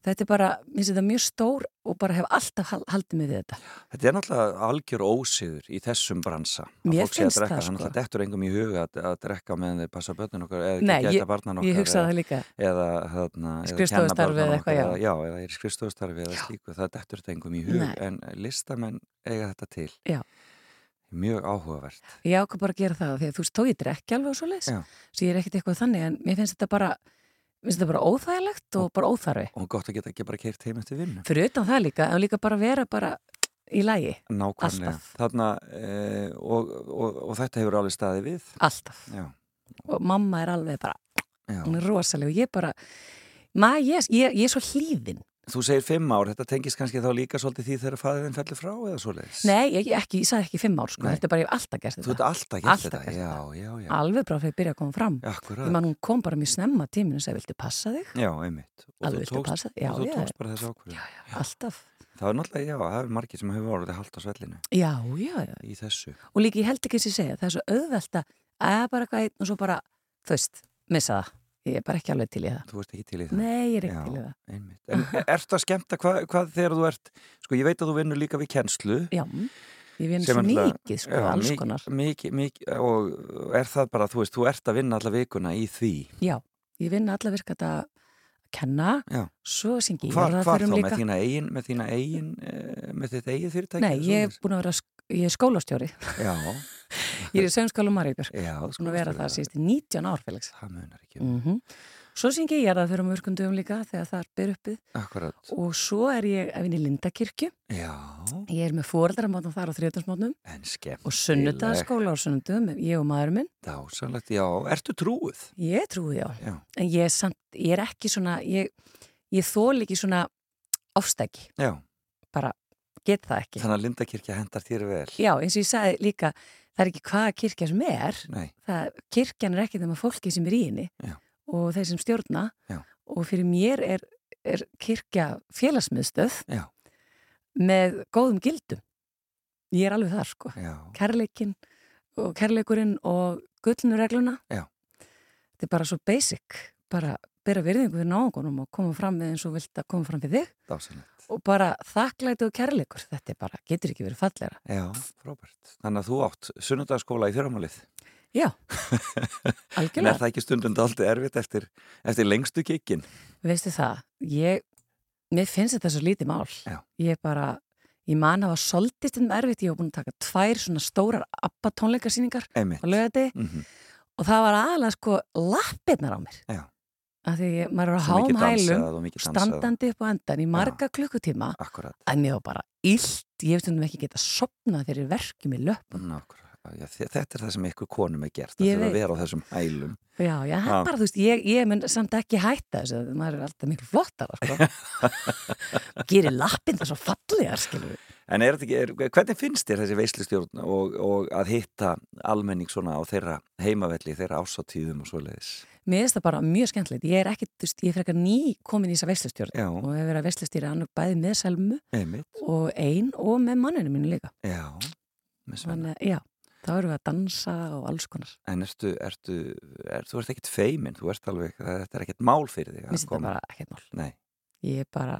Þetta er bara, minnst þetta mjög stór og bara hef alltaf hal- haldið mig við þetta. Þetta er náttúrulega algjör ósiður í þessum bransa. Mér finnst drekka, það, þannig sko. að þetta er engum í huga að, að drekka meðan þeir passa börnin okkar eða Nei, ekki geta barnan okkar. Ég hugsaði eða, það líka. eða, þarna, eða Skrifstofustarfi kenna börnunum eða eitthvað, já. Já, eða í skrifstofustarfi eða slíku. Það dettur þetta engum í hug. Nei. En listamenn eiga þetta til. Já. Mjög áhugavert. Ég ákvað bara að gera það því að þú ég drekki alveg svo leis. Já. Svo ég er ekkert eitthvað þannig en mér finnst þetta bara, finnst þetta bara óþægilegt og bara óþarfi. Og gott að geta ekki bara keirt heim eftir vinnu. Fyrir utan það líka, en líka bara vera bara í lægi. Nákvæmlega. Alltaf. Þarna, e, og, og, og þetta hefur alveg staði við. Alltaf. Já. Og mamma er alveg bara, Já. hún er rosaleg og ég bara, maður, ég, ég, ég er svo hlýðin. Þú segir fimm ár, þetta tengist kannski þá líka svolítið því þegar fæðin fellur frá eða svoleiðis? Nei, ég, ekki, ég sagði ekki fimm ár, sko. Nei. Þetta er bara, ég hef alltaf gert Þú þetta. ert alltaf gert Alltaf þetta? já, já, já, Alveg bara fyrir að byrja að koma fram. Akkurat. Ég man, hún kom bara mjög snemma tíminu og sagði, viltu passa þig? Já, einmitt. Og Alveg þú viltu tókst, passa þig? Já, og þú já, tókst bara þessu ákvörðu. já, já, alltaf. Það er náttúrulega, já, það er margir sem hefur orðið haldt á svellinu Já, já, já. í þessu. Og líka ég held ekki að segja, það er svo auðvelt að að bara eitthvað einn og svo bara, þú veist, missa það. Ég er bara ekki alveg til í það. Þú veist ekki til í það. Nei, ég er Já, ekki til í það. einmitt. En ertu að skemmta hvað, hvað þegar þú ert, sko ég veit að þú vinnur líka við kennslu. Já, ég vinn svo er mikið, sko, já, alls konar. Mikið, mikið, og er það bara, þú veist, þú ert að vinna alla vikuna í því. Já, ég vinn alla virka þetta að kenna, Já. svo syngi ég Hvar, hvar þá, jarðarförum með þína eigin, með þína eigin, eh, með þitt eigið fyrirtæki? Nei, ég er búin að vera, ég er skólastjóri. Já, Ég er í já. Búin að vera það síðan 19 ár, Felix. Það munar ekki. Mm Svo syngi ég jarðarförum mörgundum líka þegar það er byrð uppið. Akkurat. Og svo er ég vinna í Lindakirkju. Já, Ég er með fóreldrarmáttan þar á þriðdagsmátnum en skemmt. og sunnudagaskóla á sunnudum, ég og maðurinn minn. Dásanlegt, já. Ertu trúið? Ég trúi já. Já. En ég er, samt, ég er ekki svona, ég, ég þól ekki svona ástæki. Já, Bara get það ekki. þannig að Lindakirkja hendar þér vel. Já, eins og ég sagði líka, það er ekki hvaða kirkja sem er. Nei, Það, kirkjan er ekki þeim að fólki sem er í henni Já. og þeir sem stjórna. Já. Og fyrir mér er, er kirkja félagsmiðstöð já, með góðum gildum. Ég er alveg þar, sko. kærleikin og kærleikurinn og gullnuregluna þetta er bara svo basic bara bera virðingu fyrir náungunum og koma fram með eins og vilt að koma fram fyrir þig Dásanlegt. og bara þakklæti og kærleikur þetta bara, getur ekki verið fallegra Já, frábært. Þannig að þú átt sunnudagaskóla í fyrramálið. já, En er algjörlega það ekki stundum dálítið erfitt eftir, eftir lengstu kikkin? veistu það, ég mér finnst þetta svo lítið mál Já. ég bara, ég man að var soldist um erfitt, ég var búin að taka tvær svona stórar Einmitt. á lögati Mm og það var aðalega sko lappirnar á mér Já. Af því maður er á Svo mikið háum hælum dansað og mikið dansað. standandi upp á endan í marga klukkutíma Akkurat. að mér var bara illt, ég veist um ekki geta sopnað þegar verkjum í löpum. Já, þe- þetta er það sem ykkur konum er gert. Að vera á þessum hælum. já, já, Já. bara, þú veist, ég, ég mun samt ekki hætta þessu, maður er alltaf miklu flottara sko. gerir lappin fallegar, skilur við En er þetta ekki, er, hvernig finnst þér þessi veislustjórn og, og að hitta almenning svona á þeirra heimavelli, þeirra ásáttíðum og svoleiðis? Mér finnst það bara mjög skemmtilegt, ég er ekki þú veist, ég er frekar ný komin í þessa veislustjórn Já. og hefur verið að veislustýra annur bæði með selmu Einmitt. og ein og með manninu mínu líka. Já, með svenna. þannig, að, já, þá erum við að dansa og alls konar. En ertu, ertu, er, þú ert ekkit feimin, þú ert alveg, þetta er ekkit mál fyrir þig mér finnst þetta bara ekkert mál. Nei, ég er bara,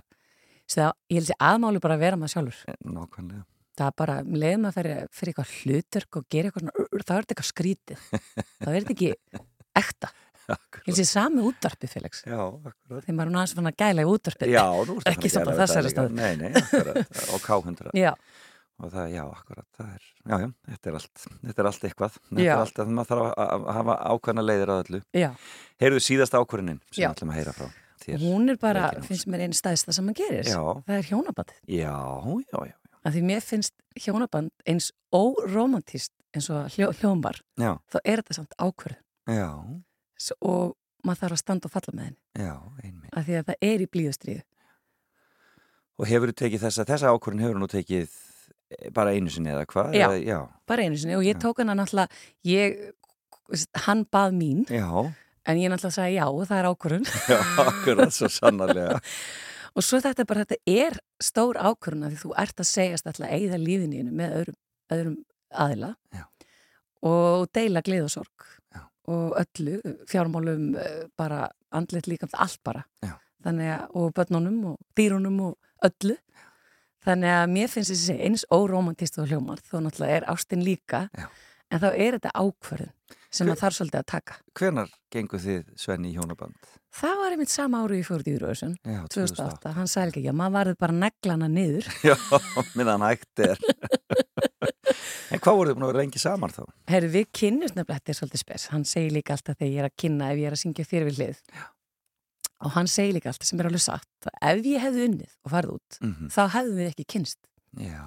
það, ég held sér aðmáli bara að vera maður sjálfur. Eh, nákvæmlega. það bara, um leiðum að fyrir, fyrir eitthvað hlutverk og gera eitthvað svona, þá er þetta eitthvað skrítið þá er þetta ekki ekta held sér sami útvarpi, Felix. Já, þegar maður er náttúrulega svona gæla í að Ekki að gera þessari stöð. Nei, nei, akkurat, á K100 já, og það, já, akkurat, það er já, já, þetta er allt, þetta er allt eitthvað. Þetta Já. er allt að maður þarf að, að hafa ákveðna leiðir á öllu. já, Heyrðu síðast ákvörðinin sem við ætlum að heyra frá þér. hún er bara finnst mér einn stæðsta sem maður gerir. Það er hjónaband, Já, já, já, af því mér finnst hjónaband eins óromantist eins og hljó, hljómbar, já, þá er þetta samt ákvörð já, og maður þarf að standa og falla með henni já, einmitt. af því að það er í blíðustriðu Og hefur þú tekið þessa, þessa ákvörðin hefur nú tekið eh, bara einu sinni eða hvað? Já. Já, bara einu sinni og ég tók hana náttúrulega ég, hann bað mín já, en ég náttúrulega sagði já, það er ákvörðun já, akkurat svo sannarlega. og svo þetta bara, þetta er stór ákvörðun af því þú ert að segjast alltaf eigða lífinu með öðrum, öðrum aðila Já. og deila glið og Já. öllu, fjármálum eh, bara andlit líka allt bara Já. að, og börnunum og dýrunum og öllu þannig að mér finnst þessi eins óromantist og hljómar þó náttúrulega er ástin líka Já. en þá er þetta ákvörðun sem Hver- að þarf svolítið að taka Hvenar gengur þið Svenni í hjónaband? það var einmitt sama ári í fórt í Eurovision Já, 2008, hann sagði ekki, já, maður varður bara neglana niður Já, minnaðan hægt er En hvað voruð þið búin að vera lengi saman þá? Herru, við kynnust nefnilega, þetta er svolítið spes. Hann segir líka alltaf þegar ég er að kynna ef ég er að syngja þér við hlið. Já. og hann segir líka alltaf sem er alveg satt. Ef ég hefði unnið og farið út Mm þá hefðum við ekki kynst Já,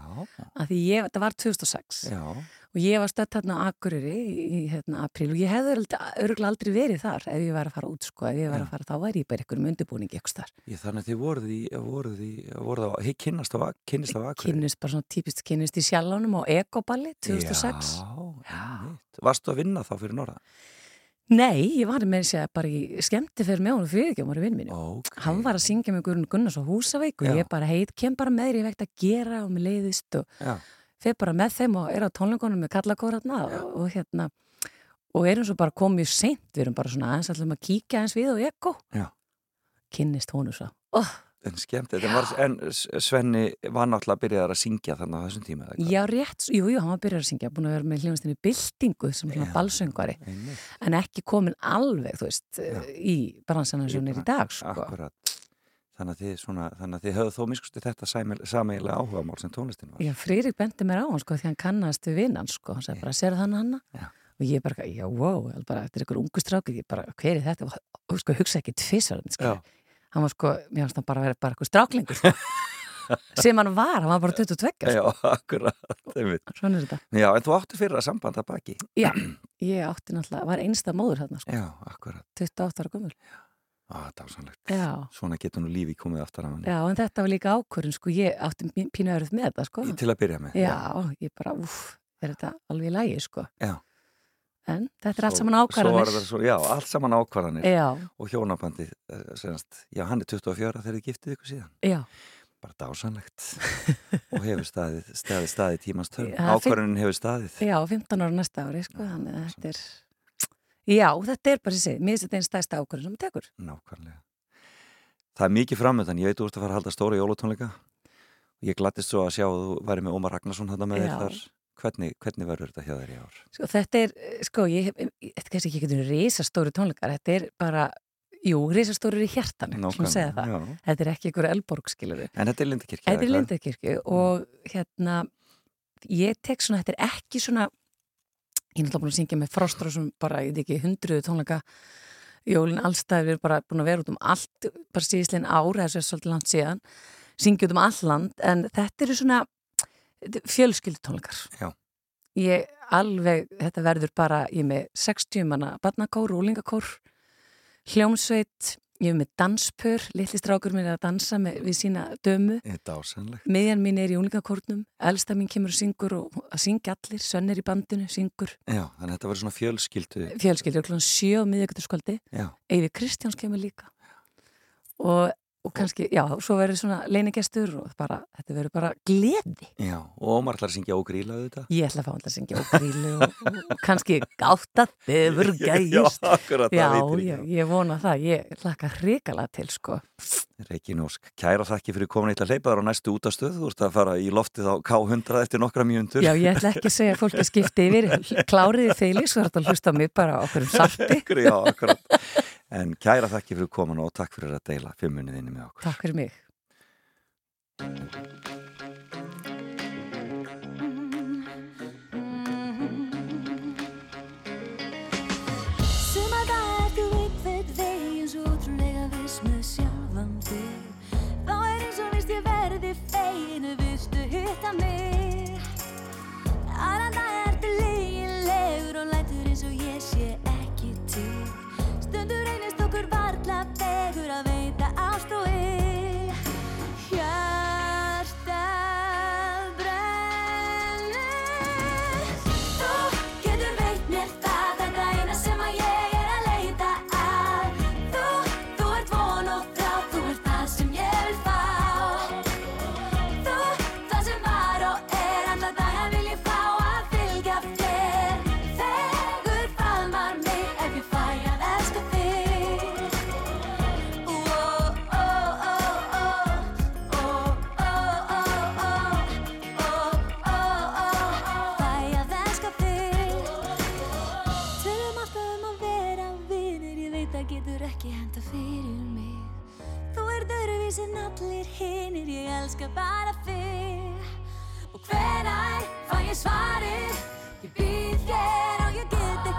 af því ég, þetta var 2006 já, og ég var stödd hérna á Akureyri í, hérna, apríl og ég hefði örgulega aldrei verið þar ef ég væri að fara út sko, ef ég Já. að fara þá væri ég bara einhverjum undirbúningi eitthvað þar ég, þannig að þið voruð í, voruð í, voruð á, hei, kynnast á, kynnist á Akureyri? kynnist bara svona típist kynnist í sjálfánum á Ekoballi 2006 Já, einmitt. Varstu að vinna þá fyrir norða? Nei, ég var með að bara í skemmti fyrir með honum fyrir ekki á maður vinn mínu Ok. hann var að syngja með Guðrun Gunnars á Húsavík og Já. ég bara heit, kem bara með þér, ég veit að gera og mér leiðist og Já, fer bara með þeim og er á tónleikonum með kallakóratna og, og hérna. Og erum svo bara komið seint, við erum bara svona aðeins allum að kíkja eins við og ekko. Kynnist honum svo. Oh, en skemmt, var, en Svenni var náttúrulega að byrja að syngja þannig á þessum tíma? Já, rétt, jú, jú, hann var byrjað að syngja búin að vera með hljóðastinni byltingu sem svona Já. balsöngvari, Einmitt. en ekki komin alveg, þú veist, Já. í bransan eins og hún er í dag, sko Akkurat. Þannig að þið, svona, þannig að þið höfðu þó miskusti þetta sameigilega áhugamál sem tónlistin var. Já, Frýrik bendi mér á hann sko því hann kannast við vinnan sko, hann sagði bara, sér þannig hanna? Já. Og ég bara, já, wow, bara, þetta er ykkur ungu strákið, ég bara, hver er þetta? Og sko, hugsa ekki tvisar, sko. Já. Hann var sko, mér finnst hann bara að vera bara ykkur stráklingur, sko. sem hann var, hann var bara 22, sko. Já, akkurat. einmitt. Svona er þetta. Já, en þú átti fyrir að samband að baki. Já, ég átti náttúrulega, var einsta móður hérna, sko, Já, akkurat. 28 ára gömul. Á, dásanlegt. Já, Svona getur nú lífi komið aftur af hann. já, en þetta var líka ákvörðin, sko, ég átti pí- pínu öruð með þetta, sko. Til að byrja með. Já, ég bara, uff, er þetta alveg lægi, sko. Já. En þetta er allt saman ákvarðanir. það já, allt saman ákvarðanir. Já, Og hjónabandi, eh, semast, já, hann er 24 þegar þið giftið ykkur síðan. já. Bara dásanlegt. og hefur staðið, staðið, staðið tímans törn. Ákvarðanin hefur staðið. Já, 15 ára næsta ári, sko, þannig að þetta er... Já, þetta er bara þessi, mér finnst þetta einn stæðsta ákvörðin sem maður tekur. Nákvæmlega. Það er mikið framöndan, ég veit ert að fara að halda stóra jólutónleika. Ég glattist svo að sjá að þú væri með Ómar Ragnarsson þetta með þér þar. Hvernig, hvernig verður þetta hjá þér í ár? Sko, þetta er, sko, ég þetta er kannski ekki eitthvað risastóri tónleikar, þetta er bara, jú, risastóri í hjartanu, sem segja það. já. Þetta er ekki einhver elborg, skilur við. En þetta er Lindakirkja. Þetta er Lindakirkju og hérna, ég tek svona, þetta er ekki svona, ég er náttúrulega búin að syngja með Frostrósum bara, ég veit ekki, hundruðu tónleika, jólinn allstæði, við erum bara búin að vera út um allt, bara síðislein ára, þessu er svolítið langt síðan, syngja út um all land, en þetta eru svona fjölskyldutónleikar. Já. Ég alveg, þetta verður bara, ég er með 60 manna barnakór, rúlingakór, hljómsveit, ég er með danspör, litli strákur minn er að dansa með, við sína dömu, Þetta ásennlegt. miðjan mín er í unglingakórnum, elsta mín kemur og syngur og að syngja allir, Svenn er í bandinu, syngur, Já, þannig að þetta verður svona fjölskyldu. fjölskyldur, klokkan sjö á miðjögutaskvöldi, Já, Eyvi Kristjáns kemur líka og, og kannski, já, svo verður svona leinigestur og bara, þetta verður bara gleði. já. Og Ómar ætlar að syngja ógrílaðu þetta. Ég ætla að fá hann að syngja ógrílu og, og, kannski gátt að þefur gæjist. Já, akkurat, Já, það veitir já, ekki. ég vona það, ég hlaka hrikala til, sko. Rekin Ósk, kæra þakki fyrir komin eitt að hleypa þar á næstu útastöð. Þú ert að fara í loftið á K100 eftir nokkra mjöndur. Já, ég ætla ekki að segja að fólki skipti yfir kláriði þeili, svo En kæra þakki fyrir komin og takk fyrir að deila fimmunni þinni með okkur. Takk fyrir mig.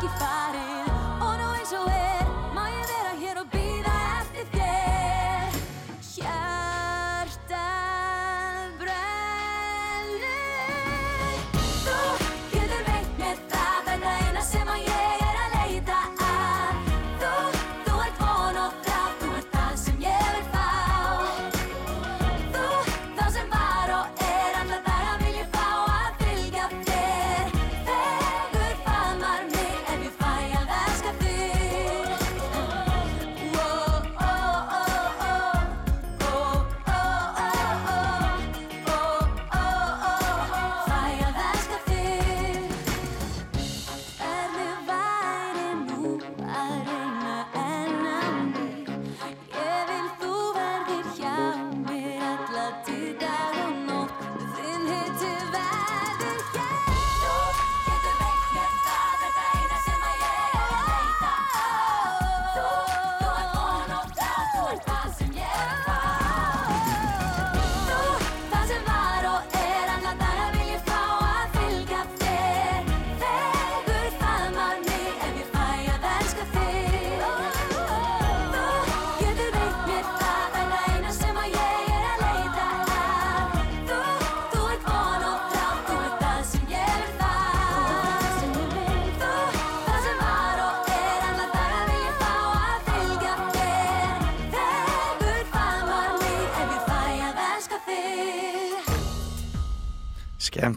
Get ekki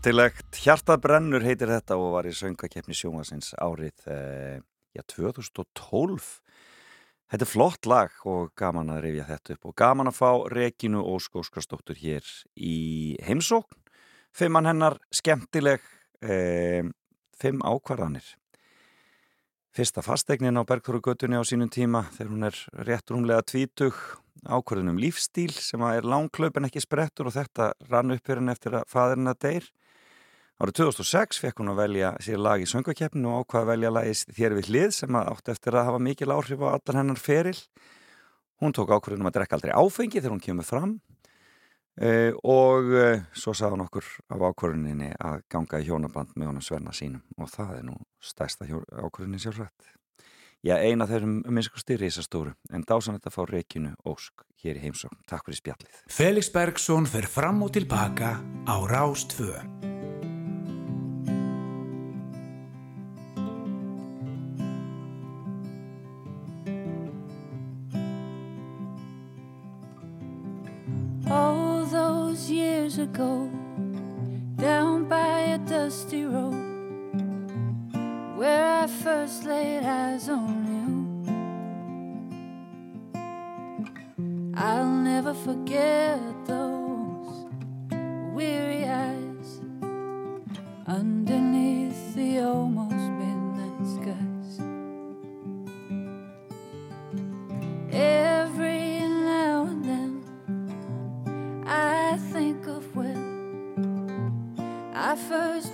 Skemmtilegt, Hjartað brennur heitir þetta og var í söngakefni sjónvarsins árið eh, já, 2012. Þetta er flott lag og gaman að rifja þetta upp og gaman að fá Regínu Ósk Óskarsdóttur hér í heimsókn. Fimmann hennar skemmtileg, eh, fimm ákvarðanir. Fyrsta fastegnin á Bergþórugötunni á sínum tíma þegar hún er rétt rúmlega tvítug ákvörðun um lífstíl sem er langklaup en ekki sprettur og þetta rann upp henni eftir að faðurinn að deyr. Árið 2006 fekk hún að velja sér lag í söngakeppinu og ákvaða að velja lagið þér við hlið sem að átti eftir að hafa mikil áhrif á allar hennar feril. Hún tók ákvörðun um að drekka aldrei áfengi þegar hún kemur fram uh, og uh, svo sagði hún okkur af ákvörðuninni að ganga í hjónaband með honum Svenna sínum og það er nú stærsta ákvörðunin sjálfrætt. Já, eina þeirrum minnskusti risastóru, en dásan þetta fá Reykjunu Ósk hér í heimsókn. Takk fyrir spjallið. Felix Bergsson fer fram og tilbaka á Rástfö. Ago, down by a dusty road, where I first laid eyes on you. I'll never forget those weary eyes underneath the almost midnight skies. I first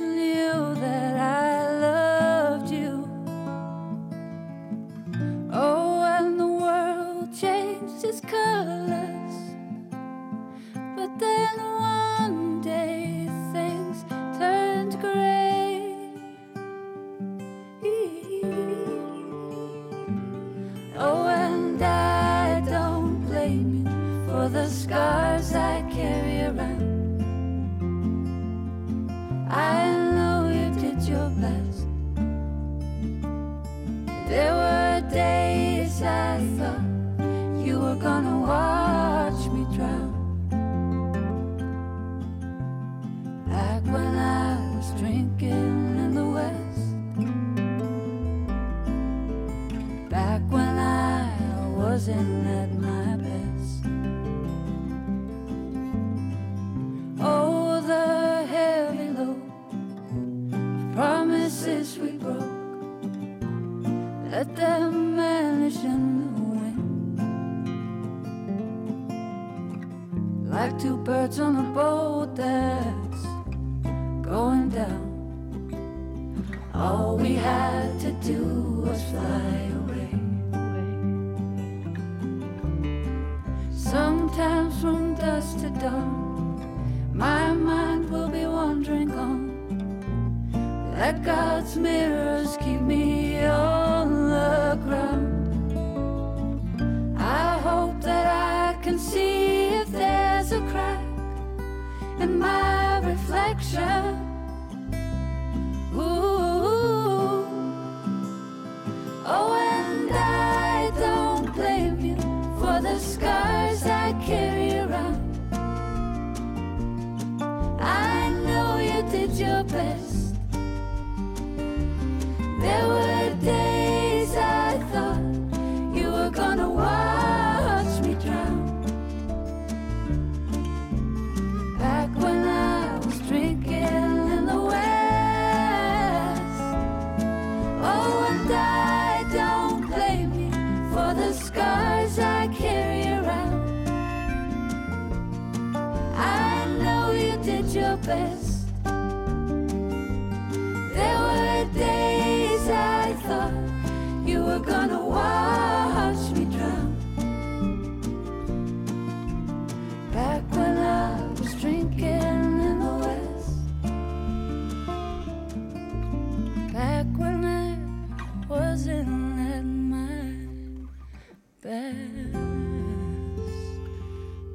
two birds on a boat that's going down. All we had to do was fly away. Sometimes from dusk to dawn, my mind will be wandering on. Let God's mirrors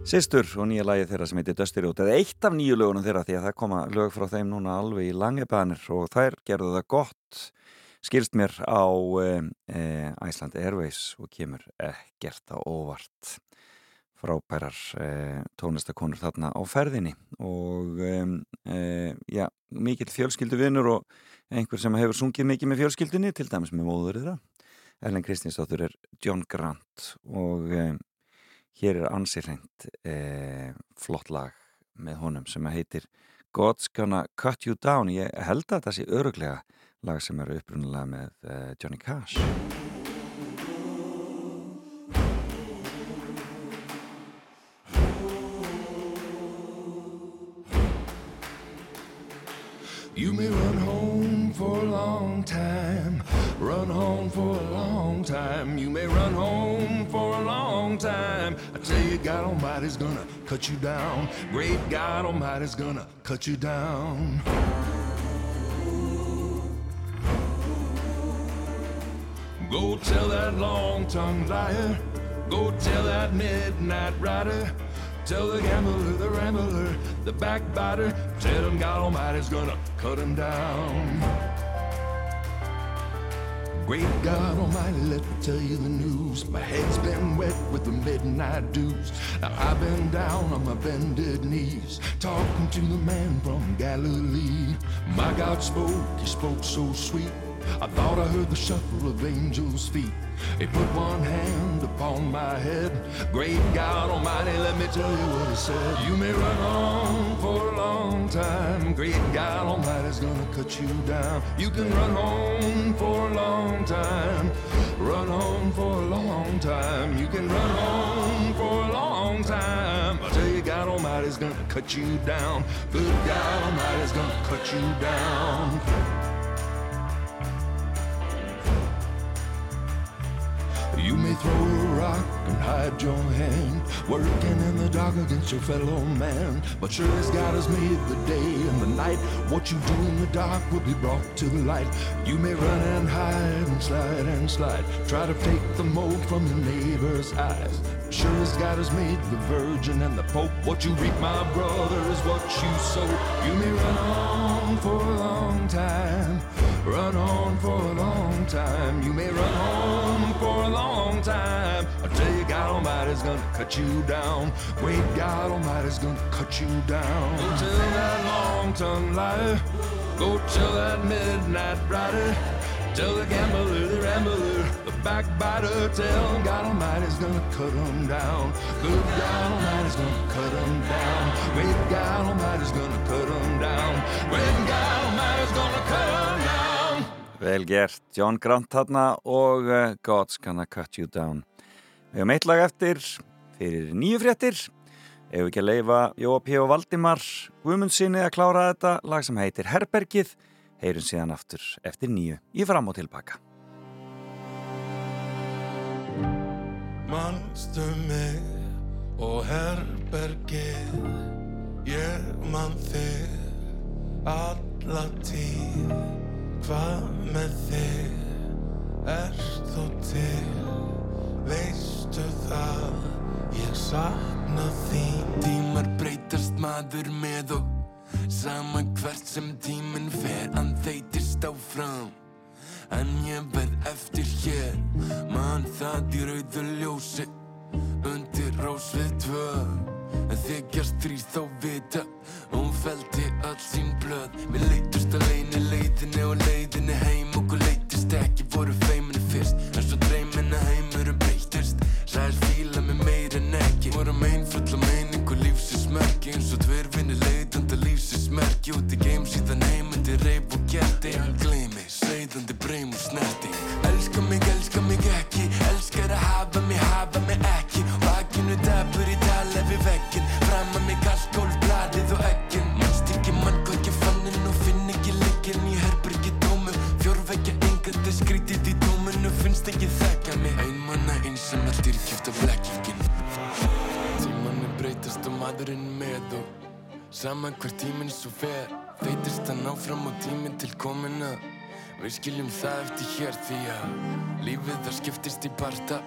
Sistur og nýja lagi þeirra sem heitir Road eða eitt af nýju lögunum þeirra því að það koma lög frá þeim núna alveg í langebanir og þær gerðu það gott skilst mér á e, Iceland Airways og kemur ekkert á óvart. Frábærar e, tónlistakonur þarna á ferðinni og e, e, já, mikill fjölskyldu vinnur og einhver sem hefur sungið mikið með fjölskyldunni til dæmis með móður þeirra. Ellen Kristinsdóttur er John Grant og e, hér er ansirreint e, flott lag með honum sem heitir God's Gonna Cut You Down ég held að það sé öruglega lag sem eru upprunalega með e, Johnny Cash You may run home for a long time, run home for a long time. You may run home for a long time. You, God Almighty's gonna cut you down. Great God Almighty's gonna cut you down. Go tell that long-tongued liar. Go tell that midnight rider. Tell the gambler, the rambler, the backbiter. Tell him God Almighty's gonna cut him down. Great God Almighty, let me tell you the news. My head's been wet with the midnight dews. Now I've been down on my bended knees, talking to the man from Galilee. My God spoke, he spoke so sweet. I thought I heard the shuffle of angels' feet. He put one hand upon my head. Great God Almighty, let me tell you what he said. You may run on for a long time. Great God Almighty's gonna cut you down. You can run on for a long time. Run on for a long time. You can run on for a long time. I tell you, God Almighty's gonna cut you down. Good God Almighty's gonna cut you down. You may throw a rock and hide your hand, working in the dark against your fellow man. But sure as God has made the day and the night, what you do in the dark will be brought to the light. You may run and hide and slide and slide, try to take the mold from your neighbor's eyes. Sure as God has made the Virgin and the Pope, what you reap, my brother, is what you sow. You may run on for a long time, run on for a long time. You may run on Almighty's gonna cut you down. Great God Almighty's gonna cut you down. Go tell that long-tongued liar. Go tell that midnight rider. Tell the gambler, the rambler, the backbiter. Tell God Almighty's gonna cut him down. Good God Almighty's gonna cut him down. Great God Almighty's gonna cut him down. Great God Almighty's gonna cut him down. Vel gert, John Grant þarna og uh, God's Gonna Cut You Down. Við hefum eitt lag eftir fyrir nýju fréttir. Ef við ekki að leifa Jóp og Valdimar Guðmundsinni að klára þetta lag sem heitir Herbergið. Heyrum síðan aftur eftir nýju í fram og tilbaka. Manstu mig og herbergið Ég man þig alla tíð Hvað með þig ert þú til Veistu það Ég sakna þín. Tímar breytast maður með og Sama hvert sem tíminn fer Hann þeytist áfram. En ég verð eftir hér Man það í rauðu ljósi Undir rós við tvö. En þykjast þrýr þá vita Hún feldi öll sín blöð. Við leitust að leini leiðinni og leiðinni heim Okkur leitist ekki, voru feiminni merki Út í geim síðan heimandi reif og gætti Gleymi, seiðandi breym og snerting Elska mig, elska mig ekki Elskar að hafa mig, hafa mig ekki. Vakinu dabur í tala við veggin Fram að mig allt gólf, blaðið og eggin. Manst ekki mann hvað ég fann inn og finn ekki leggin Í herbyrgi tómu, fjórveggja engandi skrítið í tómunu Finnst ekki þekka mig. Einmanna einsam allt er kjöft af blekkingin. Tímanni breytast og maðurinn með og Saman hver tíminn svo fer Veitist hann áfram og tíminn til komin að. Við skiljum það eftir hér því að Lífið það skiptist í parta.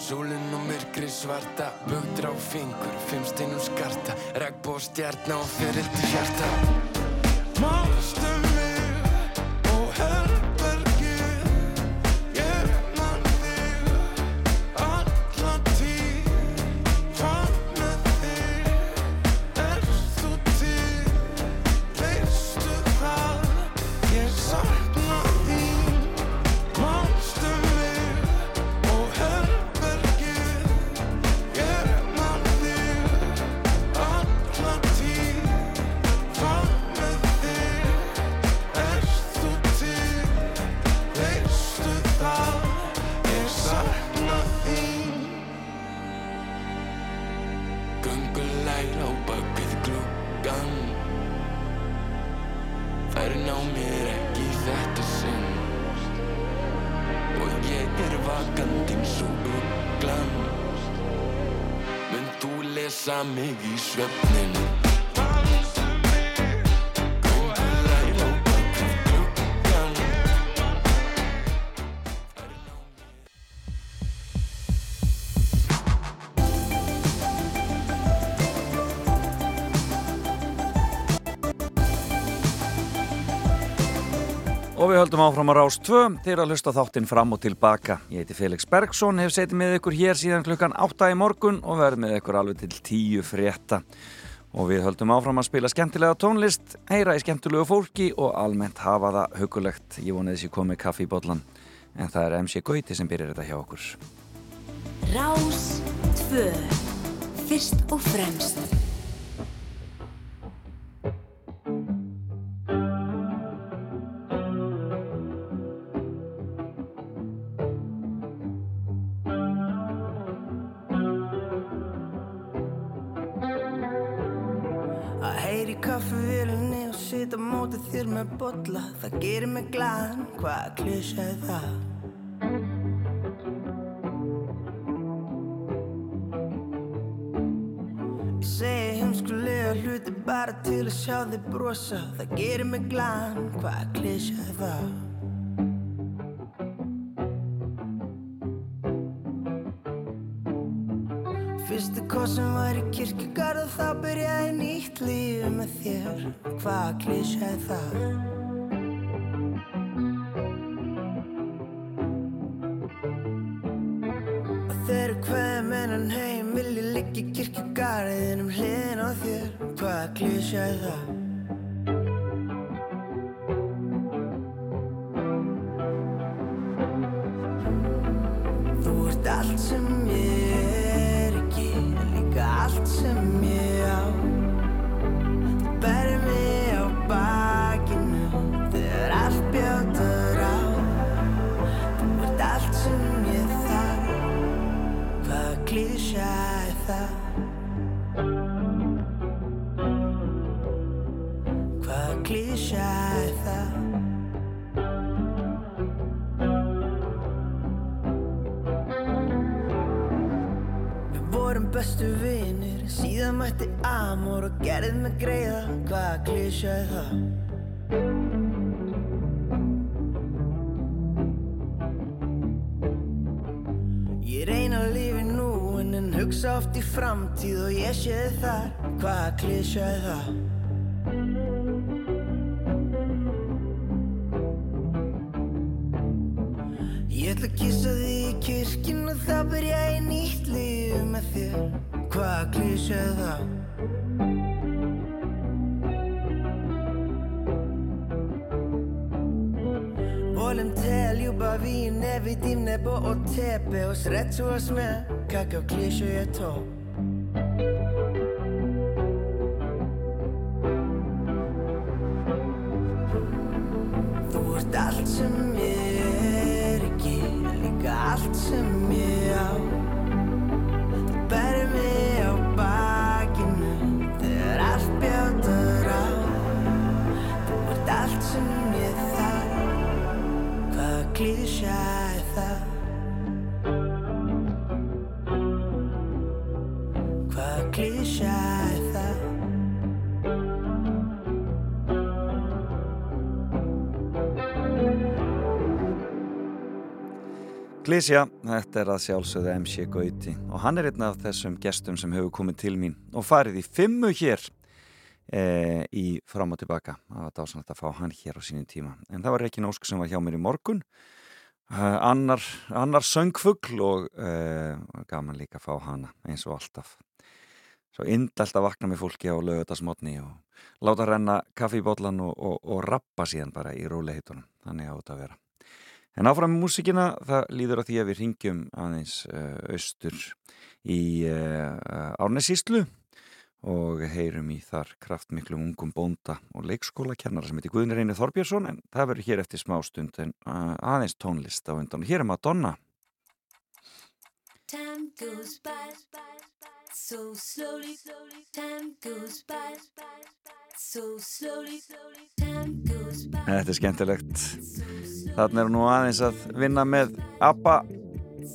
Sólinn og myrkri svarta Bögdur á fingur, fimm steinum skarta. Regnbó stjarna og feril til hjarta. Manstu lesa mig í höldum áfram á Rás 2 til að hlusta þáttinn fram og tilbaka. Ég heiti Felix Bergsson, hef setið með ykkur hér síðan klukkan 8 í morgun og verð með ykkur alveg til 10 frétta. Og við höldum áfram að spila skemmtilega tónlist, heyra í skemmtilegu fólki og almennt hafa það hugulegt. Ég vonið þessi komið kaffi í botlan, en það er MC Gauti sem byrjar þetta hjá okkur. Rás 2 Fyrst og fremst móti þér með bolla Það gerir mig glaðan, hvað klísja er það? Ég segi heimskulega hluti bara til að sjá þig brosa Það gerir mig glaðan, hvað klísja er það? Kossin var í kirkjugarð og þá byrjaði nýtt líf með þér Hvað klísja er það? Og þegar hverjum mennan heim vil ég liggja í kirkjugarðin um hliðin á þér Hvað klísja er það? Vorum bestu við mætti amor og gerðið mig greiða Hvaða klísja er það? Ég reyna að lifi nú en en hugsa oft í framtíð og ég sé þið þar Hvaða klísja er það? Hvaða klísja er það? Volem te, ljubavi ne vidim nebo od tebe U sreću vas me, kakav kliše je to Glísja, þetta er að sjálfsögðu MC Gauti og hann er einn af þessum gestum sem hefur komið til mín og farið í fimmu hér e, í fram og tilbaka. Það var dásanlegt að fá hann hér á sínum tíma. En það var Rekin Ósk sem var hjá mér í morgun, e, annar, annar söngfugl og e, gaman líka að fá hana eins og alltaf. Svo indælt að vakna með fólki á lögutasmotni og láta renna kaffi í botlan og, og, og rappa síðan bara í róliheitunum. Þannig á þetta að vera. En áfram með músikina, það líður að því að við ringjum aðeins uh, austur í uh, Árnesíslu og heyrum í þar kraftmiklum ungum bónda og leikskólakennara sem heitir Guðnir Einir Þorbjörnsson en það verður hér eftir smá stund en aðeins tónlist á undan. Hér er Madonna. Time goes by so slowly. Time goes by so slowly. Time goes by. Þetta er skemmtilegt. Þarna er nú aðeins að vinna með ABBA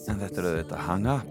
en þetta er auðvitað Hang Up.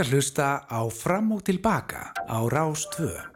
Ert að hlusta á Fram og Tilbaka á Rás 2.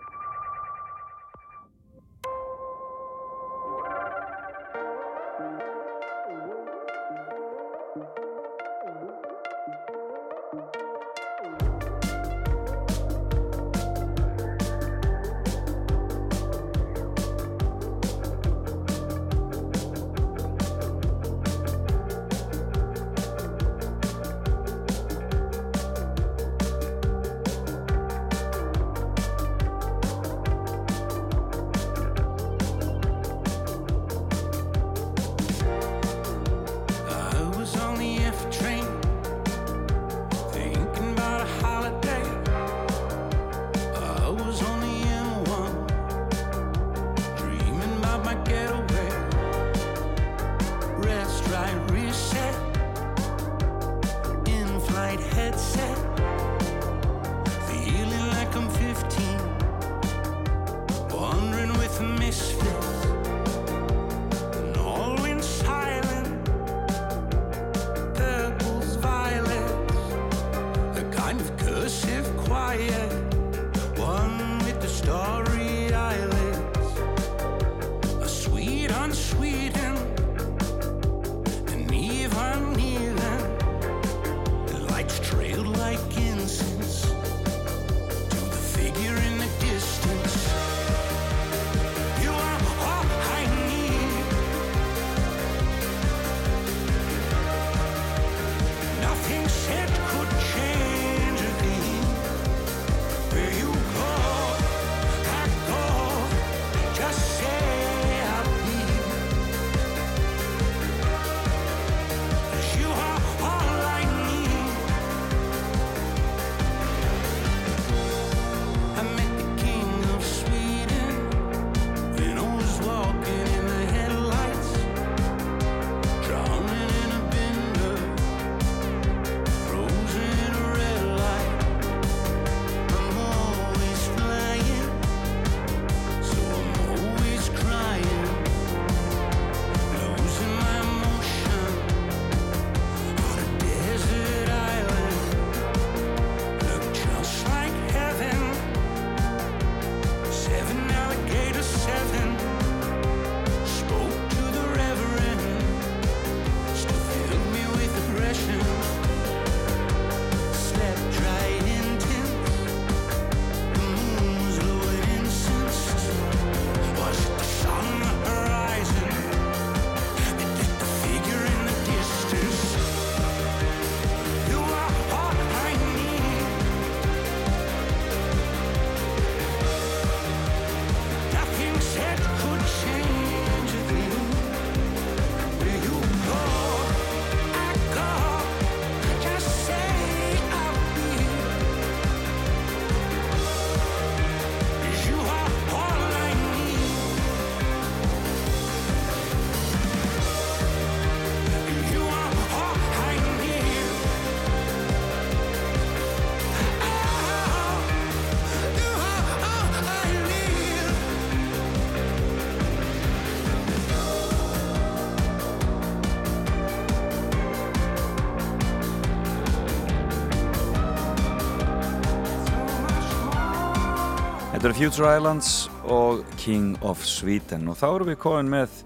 Þetta eru Future Islands og King of Sweden. Og þá erum við komin með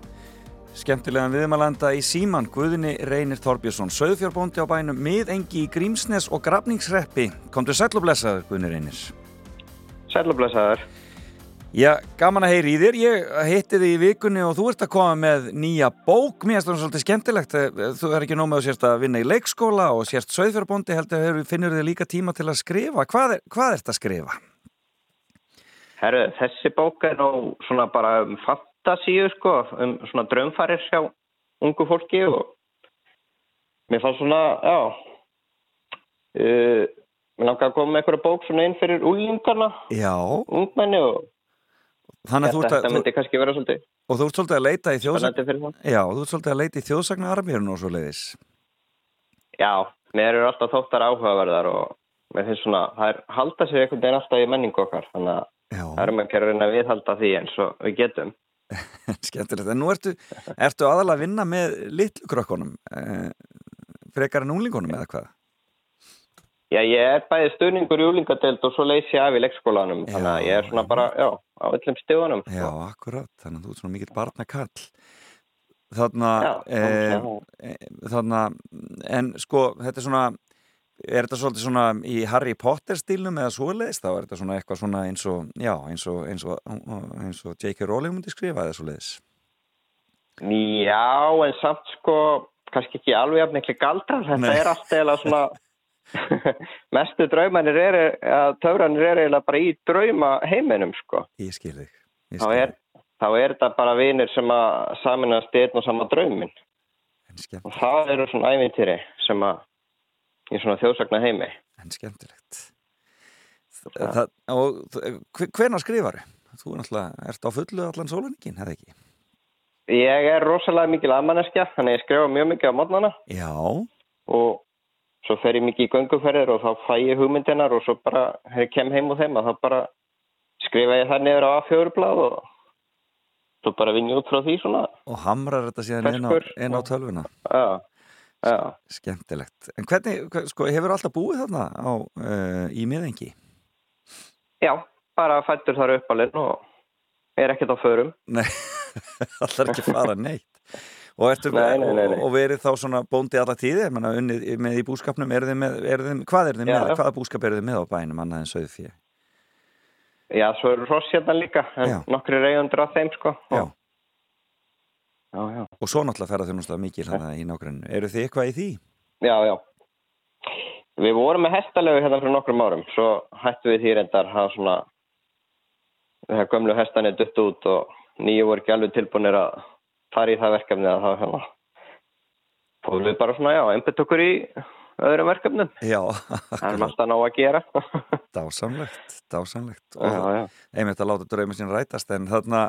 skemmtilegan viðmalanda í Síman Guðni Reynir Þorbjörnsson Söðfjárbóndi á bænum miðengi í Grímsnes og Grafningsreppi Komdu sæll og blessaður Guðni Reynir. Sæl og blessaður. Já, gaman að heyri í þér. Ég hitti þig í vikunni og þú ert að koma með nýja bók, mér finnst það svolítið skemmtilegt. Þú er ekki nóg með að sérst að vinna í leikskóla og sérst Söðfjárbóndi heldur að finnur þig líka tíma til að skrifa. Hvað er, hvað ert að skrifa? Herru, þessi bók er nú svona bara um fantasíu sko, um svona draumfarir hjá ungu fólki og mér fannst svona, já, uh, mér langar að koma með einhverja bók svona inn fyrir úlingarna, ungmenni og þannig að þú ert þetta að myndi kannski vera svolítið og þú ert svolítið að leita í þjóðsagn. Já, þú ert svolítið að leita í þjóðsagna og svo leiðis Já, mér eru alltaf þóttar áhugaverðar og mér finnst svona, það er halda sig einhvern veginn alltaf í menningu okkar, þannig að það erum ekki að reyna að viðhalda því eins og við getum. Skemmtilegt, en nú ertu, ertu aðalega að vinna með litlu krökkunum eh, frekar en unglingunum eða hvað? Já, ég er bæði stuðningur í úlingadeild og svo leysi af í leikskólanum. Þannig að ég er svona bara, já, á öllum stíðunum. Já, akkurat, þannig að þú ert svona mikill barnakall Þarna Já, eh, já. eh, Þarna En sko, þetta er svona Er þetta svolítið svona í Harry Potter stílnum eða svoleiðis? Þá er þetta svona eitthvað svona eins og Já, eins og, eins og, eins og J.K. Rowling myndi skrifa eða svoleiðis Já, en samt sko, kannski ekki alveg jafn miklu galdrar. Þetta Nei. er allt eða svona, mestu draumanir eru, að töfranir eru eiginlega bara í drauma heiminum, sko. Ég skil þig Þá er, þá er þetta bara vinir sem að saminast einn og sama draumin. Og það eru svona ævintýri sem að, í svona þjóðsagna heimi. En skemmtilegt það, Og hve- hvenær skrifar Þú er náttúrulega, ert á fullu allan sólaningin, hefði ekki? Ég er rosalega mikil aðmanneskja, þannig að ég skrifa mjög mikið á mótnana Já, og svo fer ég mikið í gönguferðir og þá fæ ég hugmyndinar og svo bara, ég kem heim úr þeim, að þá bara skrifa ég það niður á A4-blað og svo bara vinn ég út frá því svona. og hamrar þetta síðan inn á, á tölvuna Já, já. Skemmtilegt. En hvernig, sko, hefur alltaf búið þarna á, uh, í miðengi? Já, bara fættur þar upp alveg og er ekkert á förum. Nei, allar ekki fara neitt. Og, ertu, Nei, nei, nei, og, verið þá svona bóndi alla tíði, menna, unnið með í búskapnum, er þið með, er þið, hvað er þið með, hvaða búskap er þið með á bænum annað en sögð fyrir? Já, svo eru hross hérna líka, en Já. nokkri reyðundur af þeim, sko. Já. Já, já. Og svo náttúrulega ferða þau náttúrulega mikil hana í nágrunnu. Eru þið eitthvað í því? Já, já. Við vorum með hestalegu hérna fyrir nokkrum árum, svo hættu við því reyndar að svona þegar gömlu hestanir dutt út og nýju voru ekki alveg tilbúinir að fara í það verkefni að það hérna fórum við bara svona, já, einbætt okkur í öðrum verkefnum. Já, Það er alltaf ná að gera. dásamlegt, dásamlegt. Já, já. einmitt að láta drauma sín rætast en þarna,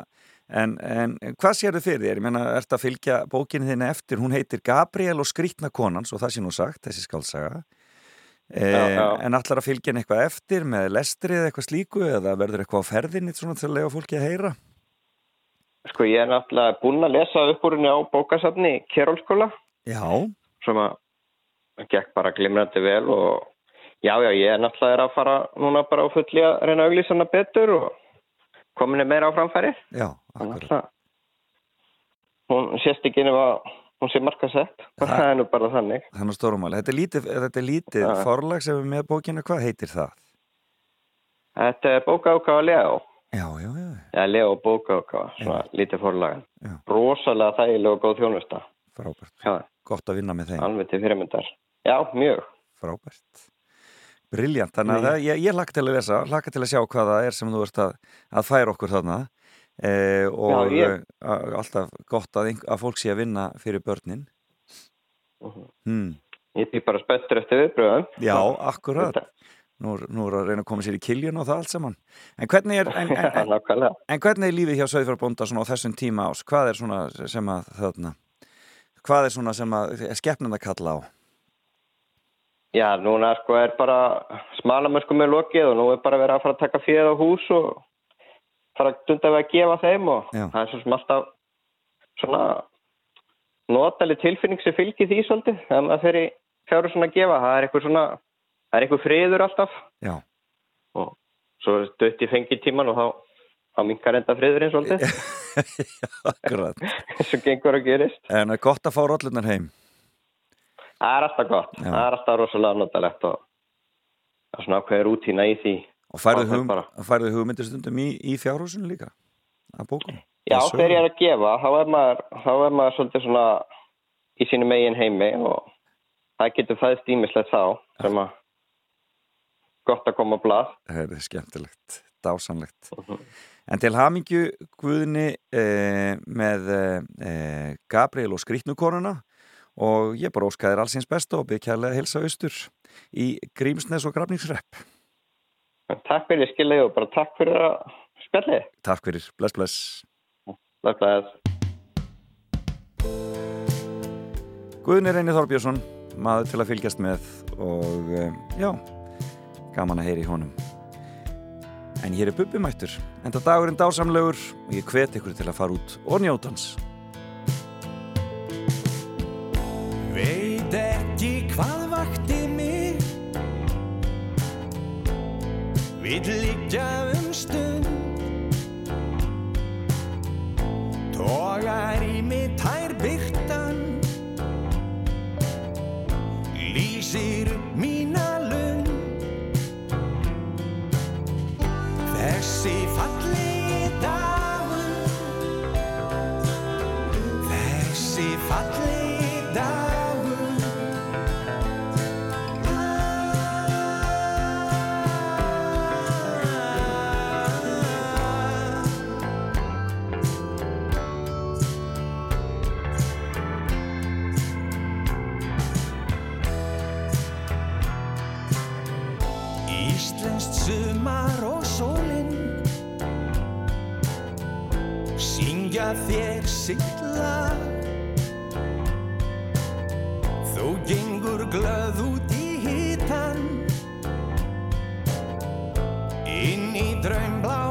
en, en hvað sér þið fyrir þér? Ég meina, ert að fylgja bókinni þinni eftir, hún heitir Gabriel og skrýtna konans og það sé nú sagt, þessi skálsaga e, já. en allar að fylgja henni eitthvað eftir með lestri eða eitthvað slíku eða verður eitthvað á ferðinni svona til að lega fólki að heyra? Sko ég er náttúrulega búinn að lesa upp úr henni á bókasafni Kjærólskóla Já, sem að gekk bara glimrandi vel og já, já, ég er náttúrulega að fara núna bara á fulli að reyna hana betur og komin er meira á framfæri. já, það- Hún sést ekki nefn að hún sé markasett. Það er nú bara þannig. þannig stórumæli. Þetta er lítið, þetta er lítið Já. forlag sem er með bókina, hvað heitir það? Þetta er bókaákafa Leo. Já, já, já. Já, Leo bókaákafa, svona lítið forlagan. Já. Rosalega þægileg og góð þjónusta. Frábært. Já, Gott að vinna með þeim. alveg til fyrirmyndar. Já, mjög. Frábært. Briljant, þannig að það, ég, ég laka til að lesa, laka til að sjá hvað það er sem þú ert að, að færa okkur þarna e, og Já, ég- e, alltaf gott að, að fólk sé að vinna fyrir börnin. Mhm. Hmm. Ég er bara spettur eftir viðbröðum. Já, akkurat. Nú, er- nú er að reyna að koma sér í kiljun og það allt saman. En hvernig er, en, en, en, en hvernig er lífið hjá Söðfjarbónda svona á þessum tíma ás? Hvað er svona sem að þarna, hvað er svona sem að skeppnum að kalla á? Já, núna sko er bara smalamöskum með lokið og nú er bara verið að fara að taka fyrir á hús og fara að dunda við að gefa þeim og Já. það er svo sem alltaf svona notaleg tilfinning sem fylgir því svolítið maður fer í fjáru svona að gefa það er eitthvað svona, það er eitthvað friður alltaf Já. og svo er dött í fengitíman og þá þá minkar enda friðurinn svolítið Akkurat. og gengur að gerist En það er gott að fá rollunar heim. Það er alltaf gott, Já. það er alltaf rosalega notalegt og það er svona ákveður rútína í því Og færðu, Það hugmyndir stundum í, í fjárhúsinu líka? Að bókum? Já, Að þegar ég er að gefa, þá er maður, þá er maður svolítið svona í sínum eigin heimi og það getur fæðst ímislegt þá sem að gott að koma á blað. Það er skemmtilegt, dásanlegt. Mhm. En til hamingju Guðni eh, með eh, Gabriel og skrýtnukonuna og ég bara óskaði þér allsins besta og byrð kærlega að hilsa austur í Grímsnes og Grafningsrepp. Takk fyrir skilja og bara takk fyrir að spjallið. Takk fyrir, bless bless. Bless, bless. Guðni Reyni Þorbjörnsson, maður til að fylgjast með og eh, já, gaman að heyri í honum. En hér er Bubbi mættur, en það dagurinn dásamlegur og ég hvet ykkur til að fara út og njótans. Gengur glöð út í hitan Inn í draumbláan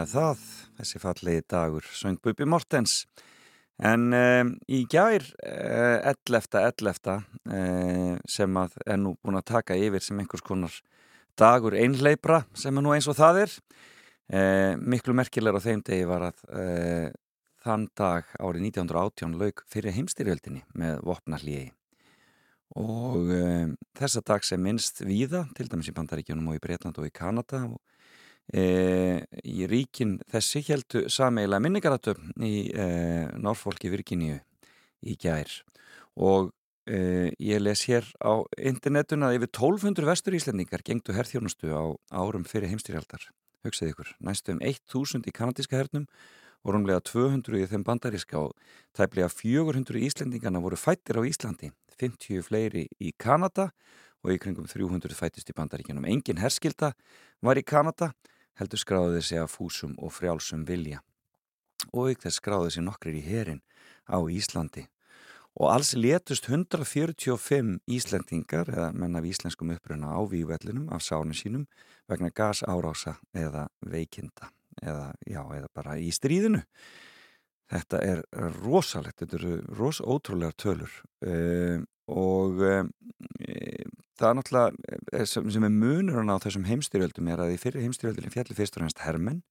Ljómaði það, þessi fallegi dagur, söng Bubi Mortens. En um, í gjær uh, 11.11. Uh, sem að er nú búin að taka yfir sem einhvers konar dagur einhleipra sem er nú eins og það er. Uh, miklu merkilegur á þeim degi var að uh, þann dag árið 1918 lauk fyrir heimstyrjöldinni með vopnarlíi. Og þessa dag sem minnst víða, til dæmis í Bandaríkjunum og í Breitland og í Kanada og E, í ríkin þessi heldu sameiglega minningaratu í e, Norfolki Virginíu í gær. Og e, ég les hér á internetun að yfir 1200 vestur íslendingar gengdu herþjónustu á árum fyrir heimstýrjaldar hugsaði ykkur, næstu um 1000 í kanadíska hernum og rúmlega 200 í þeim bandaríska og tæplega 400 íslendingarna voru fættir á Íslandi 50 fleiri í Kanada og í kringum 300 fættist í bandaríkjunum. Engin herskilda var í Kanada heldur skráði sig að fúsum og frjálsum vilja. Og ykkur þess skráði sig nokkrir í herin á Íslandi. Og alls letust 145 Íslendingar, eða menn af íslenskum uppruna á vývellinum af sánu sínum vegna gasárása eða veikinda, eða, já, eða bara í stríðinu. Þetta er rosalegt, þetta eru ros ótrúlegar tölur um, og um, það er náttúrulega eh, sem, sem er munurinn á þessum heimstyrjöldum er að í fyrir heimstyrjöldinni fjalli fyrst og fremst hermenn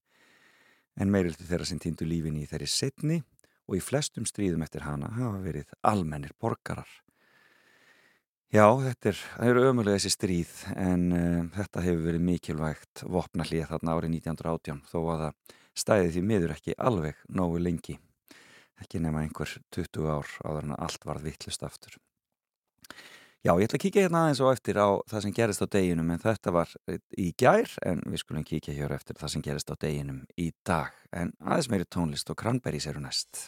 en meirildi þeirra sem týndu lífin í þeirri setni og í flestum stríðum eftir hana hafa verið almennir borgarar. Já, þetta er, eru ömulega þessi stríð en uh, þetta hefur verið mikilvægt vopna hlýja þarna árið 1918 þó að það stæði því miður ekki alveg nógu lengi ekki nema einhver 20 ár áður en allt varð vittlust aftur. Já, ég ætla að kíkja hérna aðeins og eftir á það sem gerist á deginum en þetta var í gær en við skulum kíkja hér eftir það sem gerist á deginum í dag en aðeins meiri tónlist og Cranberries eru næst.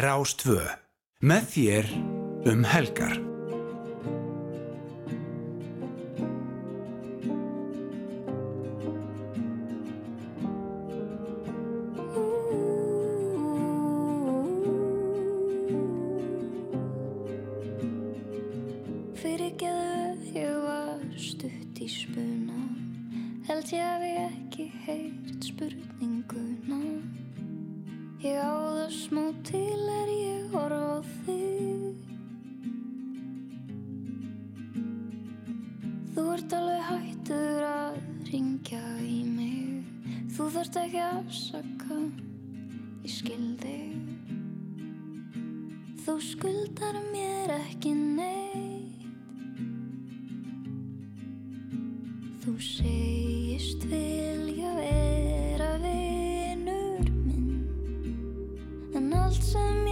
Rástvö með þér um helgar. Fyrirgeðu ég var stutt í spuna held ég að ég ekki heyrt þarft ekki afsaka. Ég skil þig Þú skuldar mér ekki neitt. Þú segist vilja vera vinur minn. En allt sem ég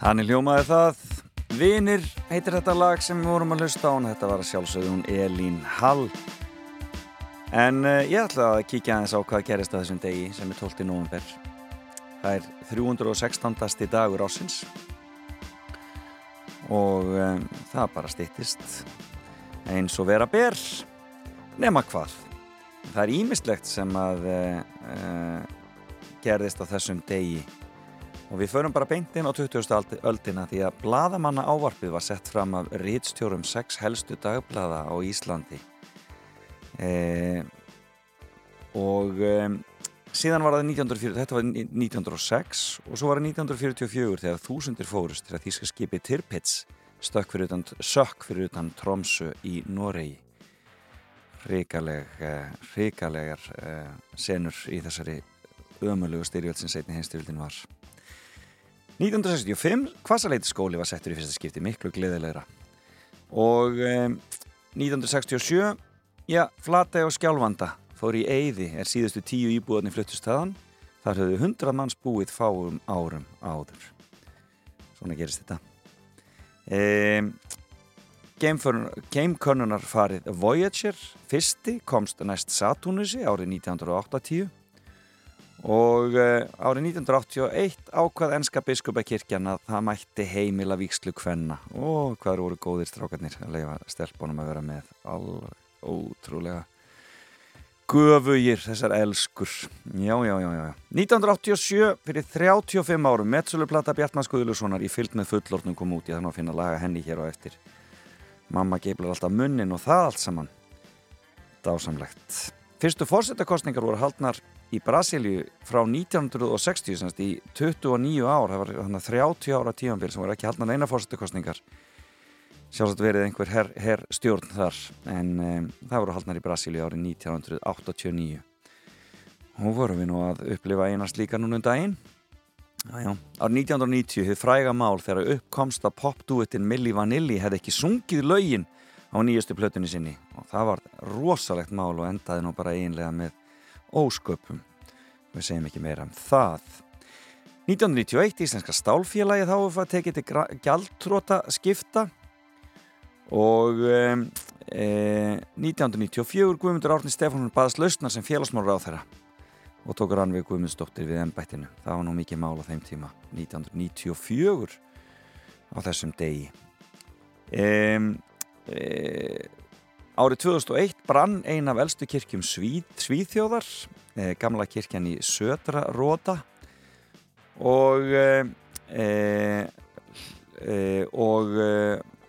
Þannig hljómaði það. Vinir heitir þetta lag sem við vorum að hlusta á en þetta var að sjálfsögðu hún Elín Hall. En uh, ég ætla að kíkja aðeins á hvað gerist á þessum degi sem er 12. november Það er 316. dagur ásins og um, það bara styttist eins og vera ber. Nema hvað. Það er ímislegt sem að uh, gerðist á þessum degi og við förum bara beint inn á 20. aldi- öldina því að bladamanna ávarpið var sett fram af rítstjórum sex helstu dagblada á Íslandi e, og e, síðan var það 1940, þetta var 1906 og svo var það 1944 þegar þúsundir fórust þegar þýska skipið Tirpitz stökk fyrir utan, sökk fyrir utan Tromsö í Noregi hrikaleg hrikalegar uh, senur í þessari ömulegu styrjöld sem setni heimstyrjöldin var 1965 Kvassaleiti var settur í fyrsta skipti miklu gleðilegra. Og um, 1967 já, Flatey og Skjálfanda fór í Eyði er síðustu tíu íbúðarnir fluttustadan þar höfðu 100 manns búið fáum árum áður. Svona gerist þetta. Um, Geimkönnunar farið Voyager fyrsti komst næst Saturnusi árið 1980 og uh, árið 1981 ákvað enska biskupakirkjan að það mætti heimila víkslu kvenna. Og hvað voru góðir strákarnir að leifa stelpunum að vera með alveg ótrúlega göfugir þessar elskur. Já, já, já, já 1987 fyrir 35 árum Metsöluplata Bjartmann Skuðlussonar í fyllt með fullornum kom út, ég þannig að finna að laga henni hér á eftir. Mamma geiflar alltaf munnin og það allt saman dásamlegt. Fyrstu fórsetakostningar voru haldnar í Brasilíu frá 1960 semst í 29 ár. Það var þannig 30 ára tímanbíl sem voru ekki haldnar eina fórsetakostningar sjálfsagt verið einhver her, her stjórn þar en um, það voru haldnar í Brasilíu árið 1989 og vorum við nú að upplifa einast líka núna um daginn. Jájá, árið 1990 hefði fræga mál þegar uppkomst að popduetin Milli Vanilli hefði ekki sungið lögin á nýjastu plötunni sinni. Og það var rosalegt mál og endaði nú bara einlega með ósköpum. Við segjum ekki meira um það. 1991 Íslenska stálfélagi þá var tekið til gjaldtróta skipta og e, 1994 Guðmundur Árni Stefánsson baðast lausnar sem félagsmálur á þeirra og tók rann við Guðmundsdóttir við ennbættinu það var nú mikið mál á þeim tíma 1994 á þessum degi. Um, e, árið 2001 brann ein af eldstu kirkjum Svíð, Svíðþjóðar e, gamla kirkjan í Södra Róta og e, og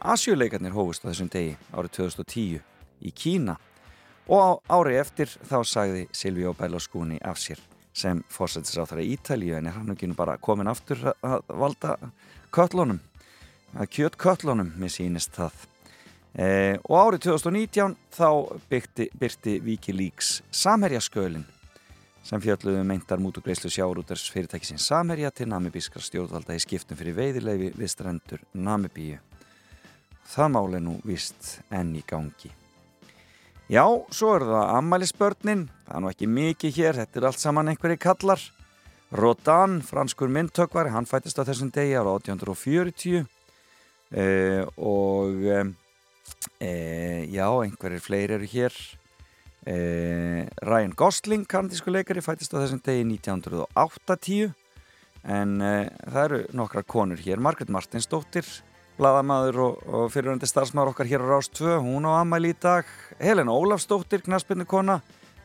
Asjuleikarnir hófust á þessum degi árið 2010 í Kína. Og ári eftir þá sagði Silvíó Berlusconi af sér sem fórsættisráþara í Ítalíu en er hann ekki bara komin aftur að valda köllunum að kjöt köllunum, mér sýnist það e, og árið 2019 þá byrti, byrti Wikileaks Samherjaskölin sem fjalluðu meintar mútugreislu sjárútars fyrirtækisins Samherja til namibískar stjórnvalda í skiptum fyrir veiðileifi við strendur Namibíu. Það máli nú vist enn í gangi. Já, svo er það ammælisbörnin, það er nú ekki mikið hér, þetta er allt saman einhverju kallar. Rodin, franskur myndtökvari, hann fættist á þessum degi ára 1840 eh, og eh, já, einhverjir fleiri eru hér. Eh, Ryan Gosling, kanadísku leikari, fættist á þessum degi 1980 en það eru nokkra konur hér, Margaret Martinsdóttir, bladamaður og, og fyriröndi starfsmaður okkar hér á Rás 2, hún á ammæli í dag. Helena Ólafsdóttir, knaspinnikona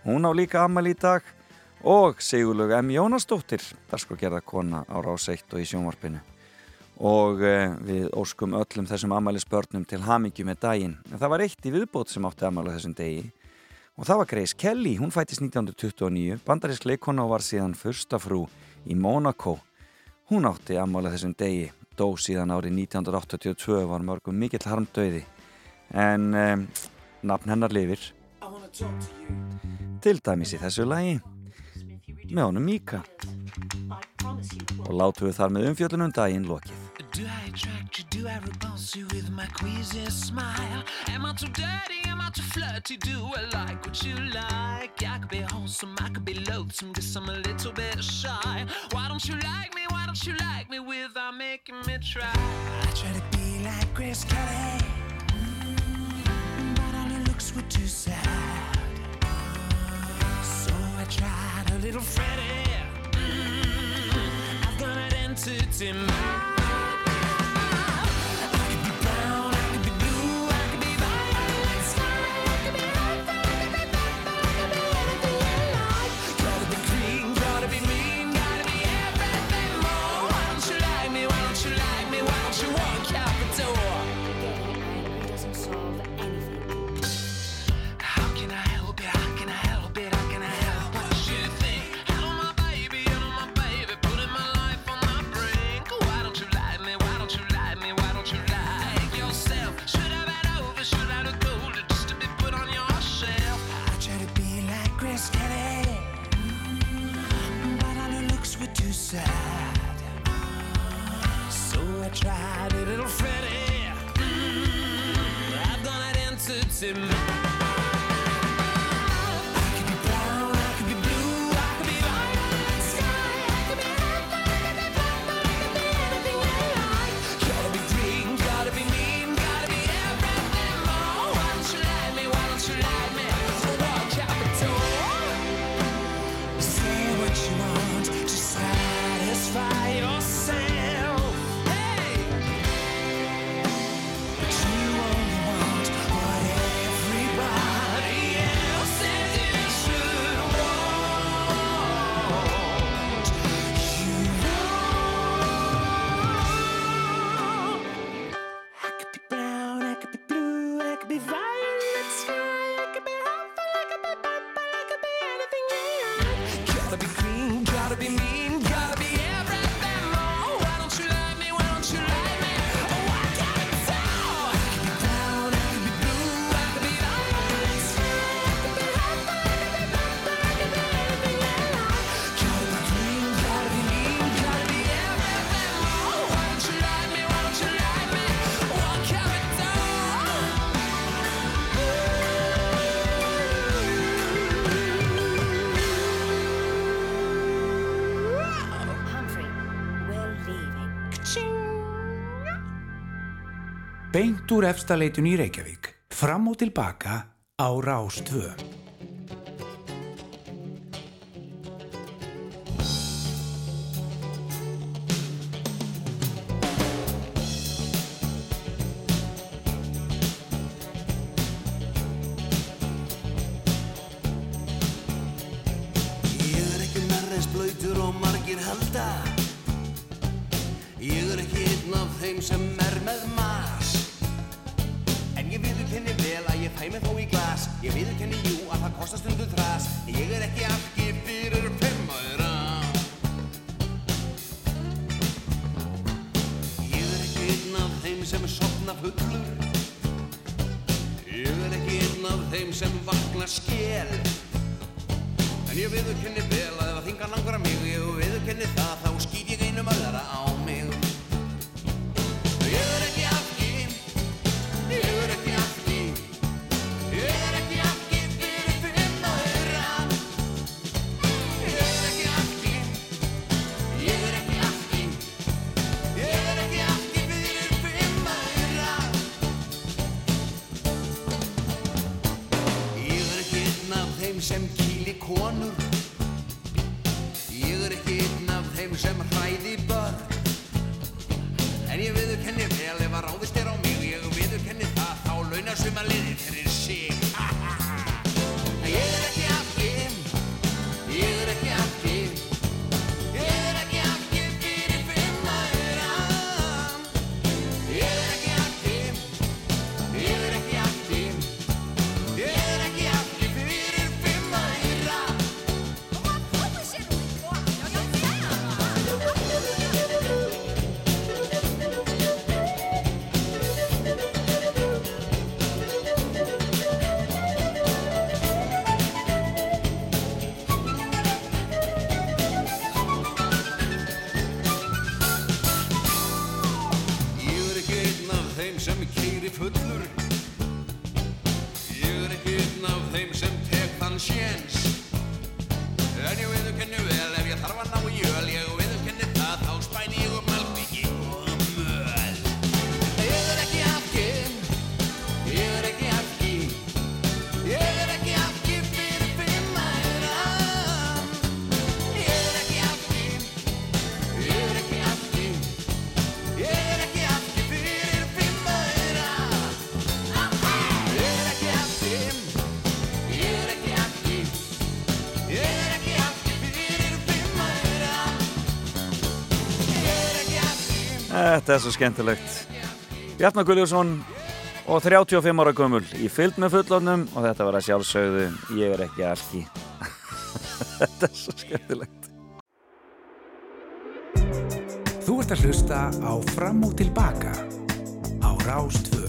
hún á líka ammæli í dag. Og Sigurlaug M. Jónasdóttir darskogerðarkona á Rás 1 og í sjónvarpinu og eh, við óskum öllum þessum ammælisbörnum til hamingju með daginn. En það var eitt í viðbót sem átti ammæli þessum degi. Og það var Grace Kelly, hún fættist 1929 bandarísk leikona og var síðan fyrstafrú í Monaco hún átti ammæli þessum degi. Dó síðan árið 1982 var mörgum mikill harmdauði. En um, nafn hennar lifir. Til dæmis í þessu lagi með honum Mika og látu við þar með umfjöldunum daginn lokið Do I attract you? Do I repulse you with my queasy smile? Am I too dirty? Am I too flirty? Do I like what you like? I could be wholesome, I could be loathsome, guess I'm a little bit shy. Why don't you like me? Why don't you like me without making me try? I try to be like Grace Kelly, mm, but all her looks were too sad. Tried a little Freddie. Mm, I've got an entity mind. Entity mind. gotta be clean, gotta be me. út úr efstaleitun í Reykjavík, fram og tilbaka á Rástvö. Þetta er svo skemmtilegt. Bjarnar Guðljósson og 35 ára gömul í fylg með fullofnum og þetta var að sjálfsögðu ég er ekki allt í. þetta er svo skemmtilegt. Þú ert að hlusta á Fram og Tilbaka á Rástfjörn.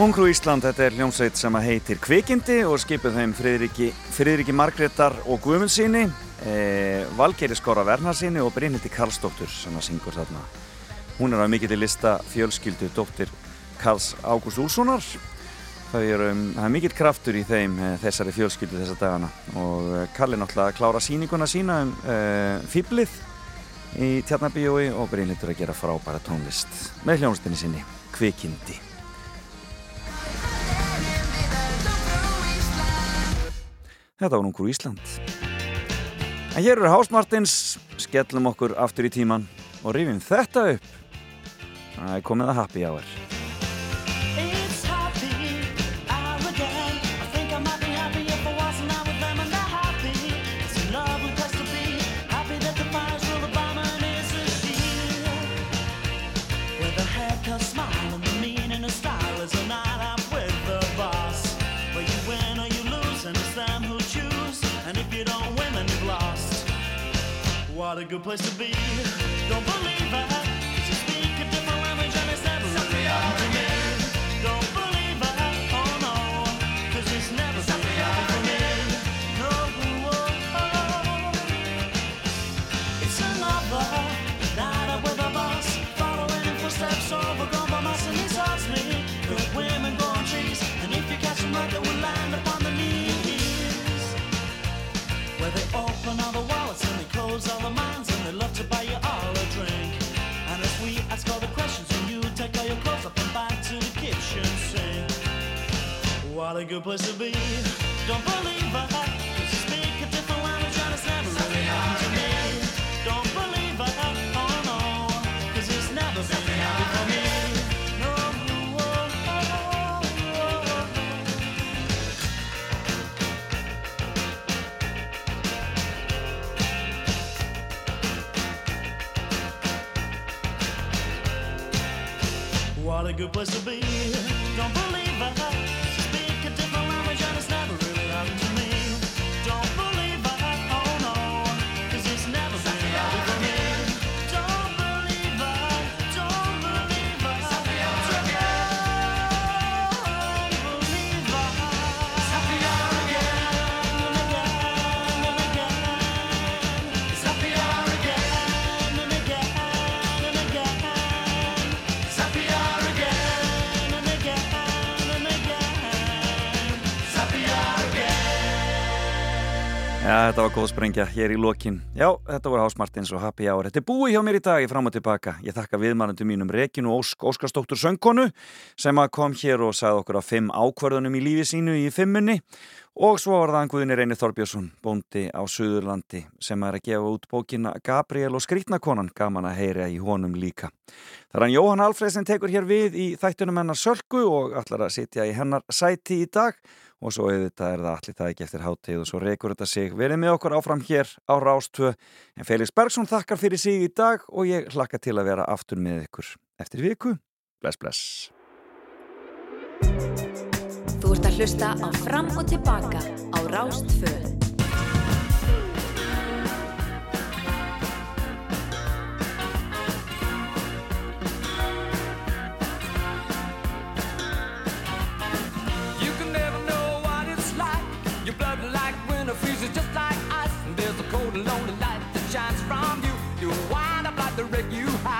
Hungrú Ísland, þetta er hljómsveit sem heitir Kvikindi og skipið þeim Friðriki, Margreðar og Guðmundssíni, e, Valgeri Skóra Vernarssíni og Brynhildi Karlsdóttur sem að syngur þarna. Hún er á mikill í lista fjölskyldu dóttir Karls Ágúst Úlssonar. Það er, um, er mikill kraftur í þeim e, þessari fjölskyldu þessa dagana og e, Karl er náttúrulega klára síninguna sína um e, Fýblið í Tjarnabíói og Brynhildur að gera frábæra tónlist með hljómsveitinni sinni Kvikindi. Þetta var Ungur Ísland. En hér eru Hásmartins, skellum okkur aftur í tíman og rifjum þetta upp. Það er komið að happy hour. What a good place to be. Don't believe it. A good place to be. Don't believe it. 'cause you speak a different language and it's never really happened to me. Don't believe. Oh no. 'cause it's never been happened for me. No. What a good place to be. Don't Já, þetta var góð sprengja hér í lokin. Já, þetta voru Hás Martins og Happy Hour. Þetta er búið hjá mér í dag í fram og tilbaka. Ég þakka viðmannandi mínum Reginu Ósk, Óskarsdóttur söngkonu sem að kom hér og sagði okkur á fimm ákvörðunum í lífi sínu í fimmunni og svo var það Anguðinni Reynir Þorbjörnsson, bóndi á Suðurlandi sem er að gefa út bókina Gabriel og skrítnakonan, gaman að heyra í honum líka. Það er hann Jóhann Alfreðsen tekur hér við í þættunum hennar Sölku og ætlar að sitja í hennar sæti í dag og svo auðvitað er það allir það ekki eftir hátíð og svo reykur þetta sig. Verið með okkur áfram hér á Rástvö en Felix Bergsson þakkar fyrir sig í dag og ég hlakka til að vera aftur með ykkur eftir viku. Bless, bless. Þú ert að hlusta á Fram og Tilbaka á Rástfö. Up like the wreck you hide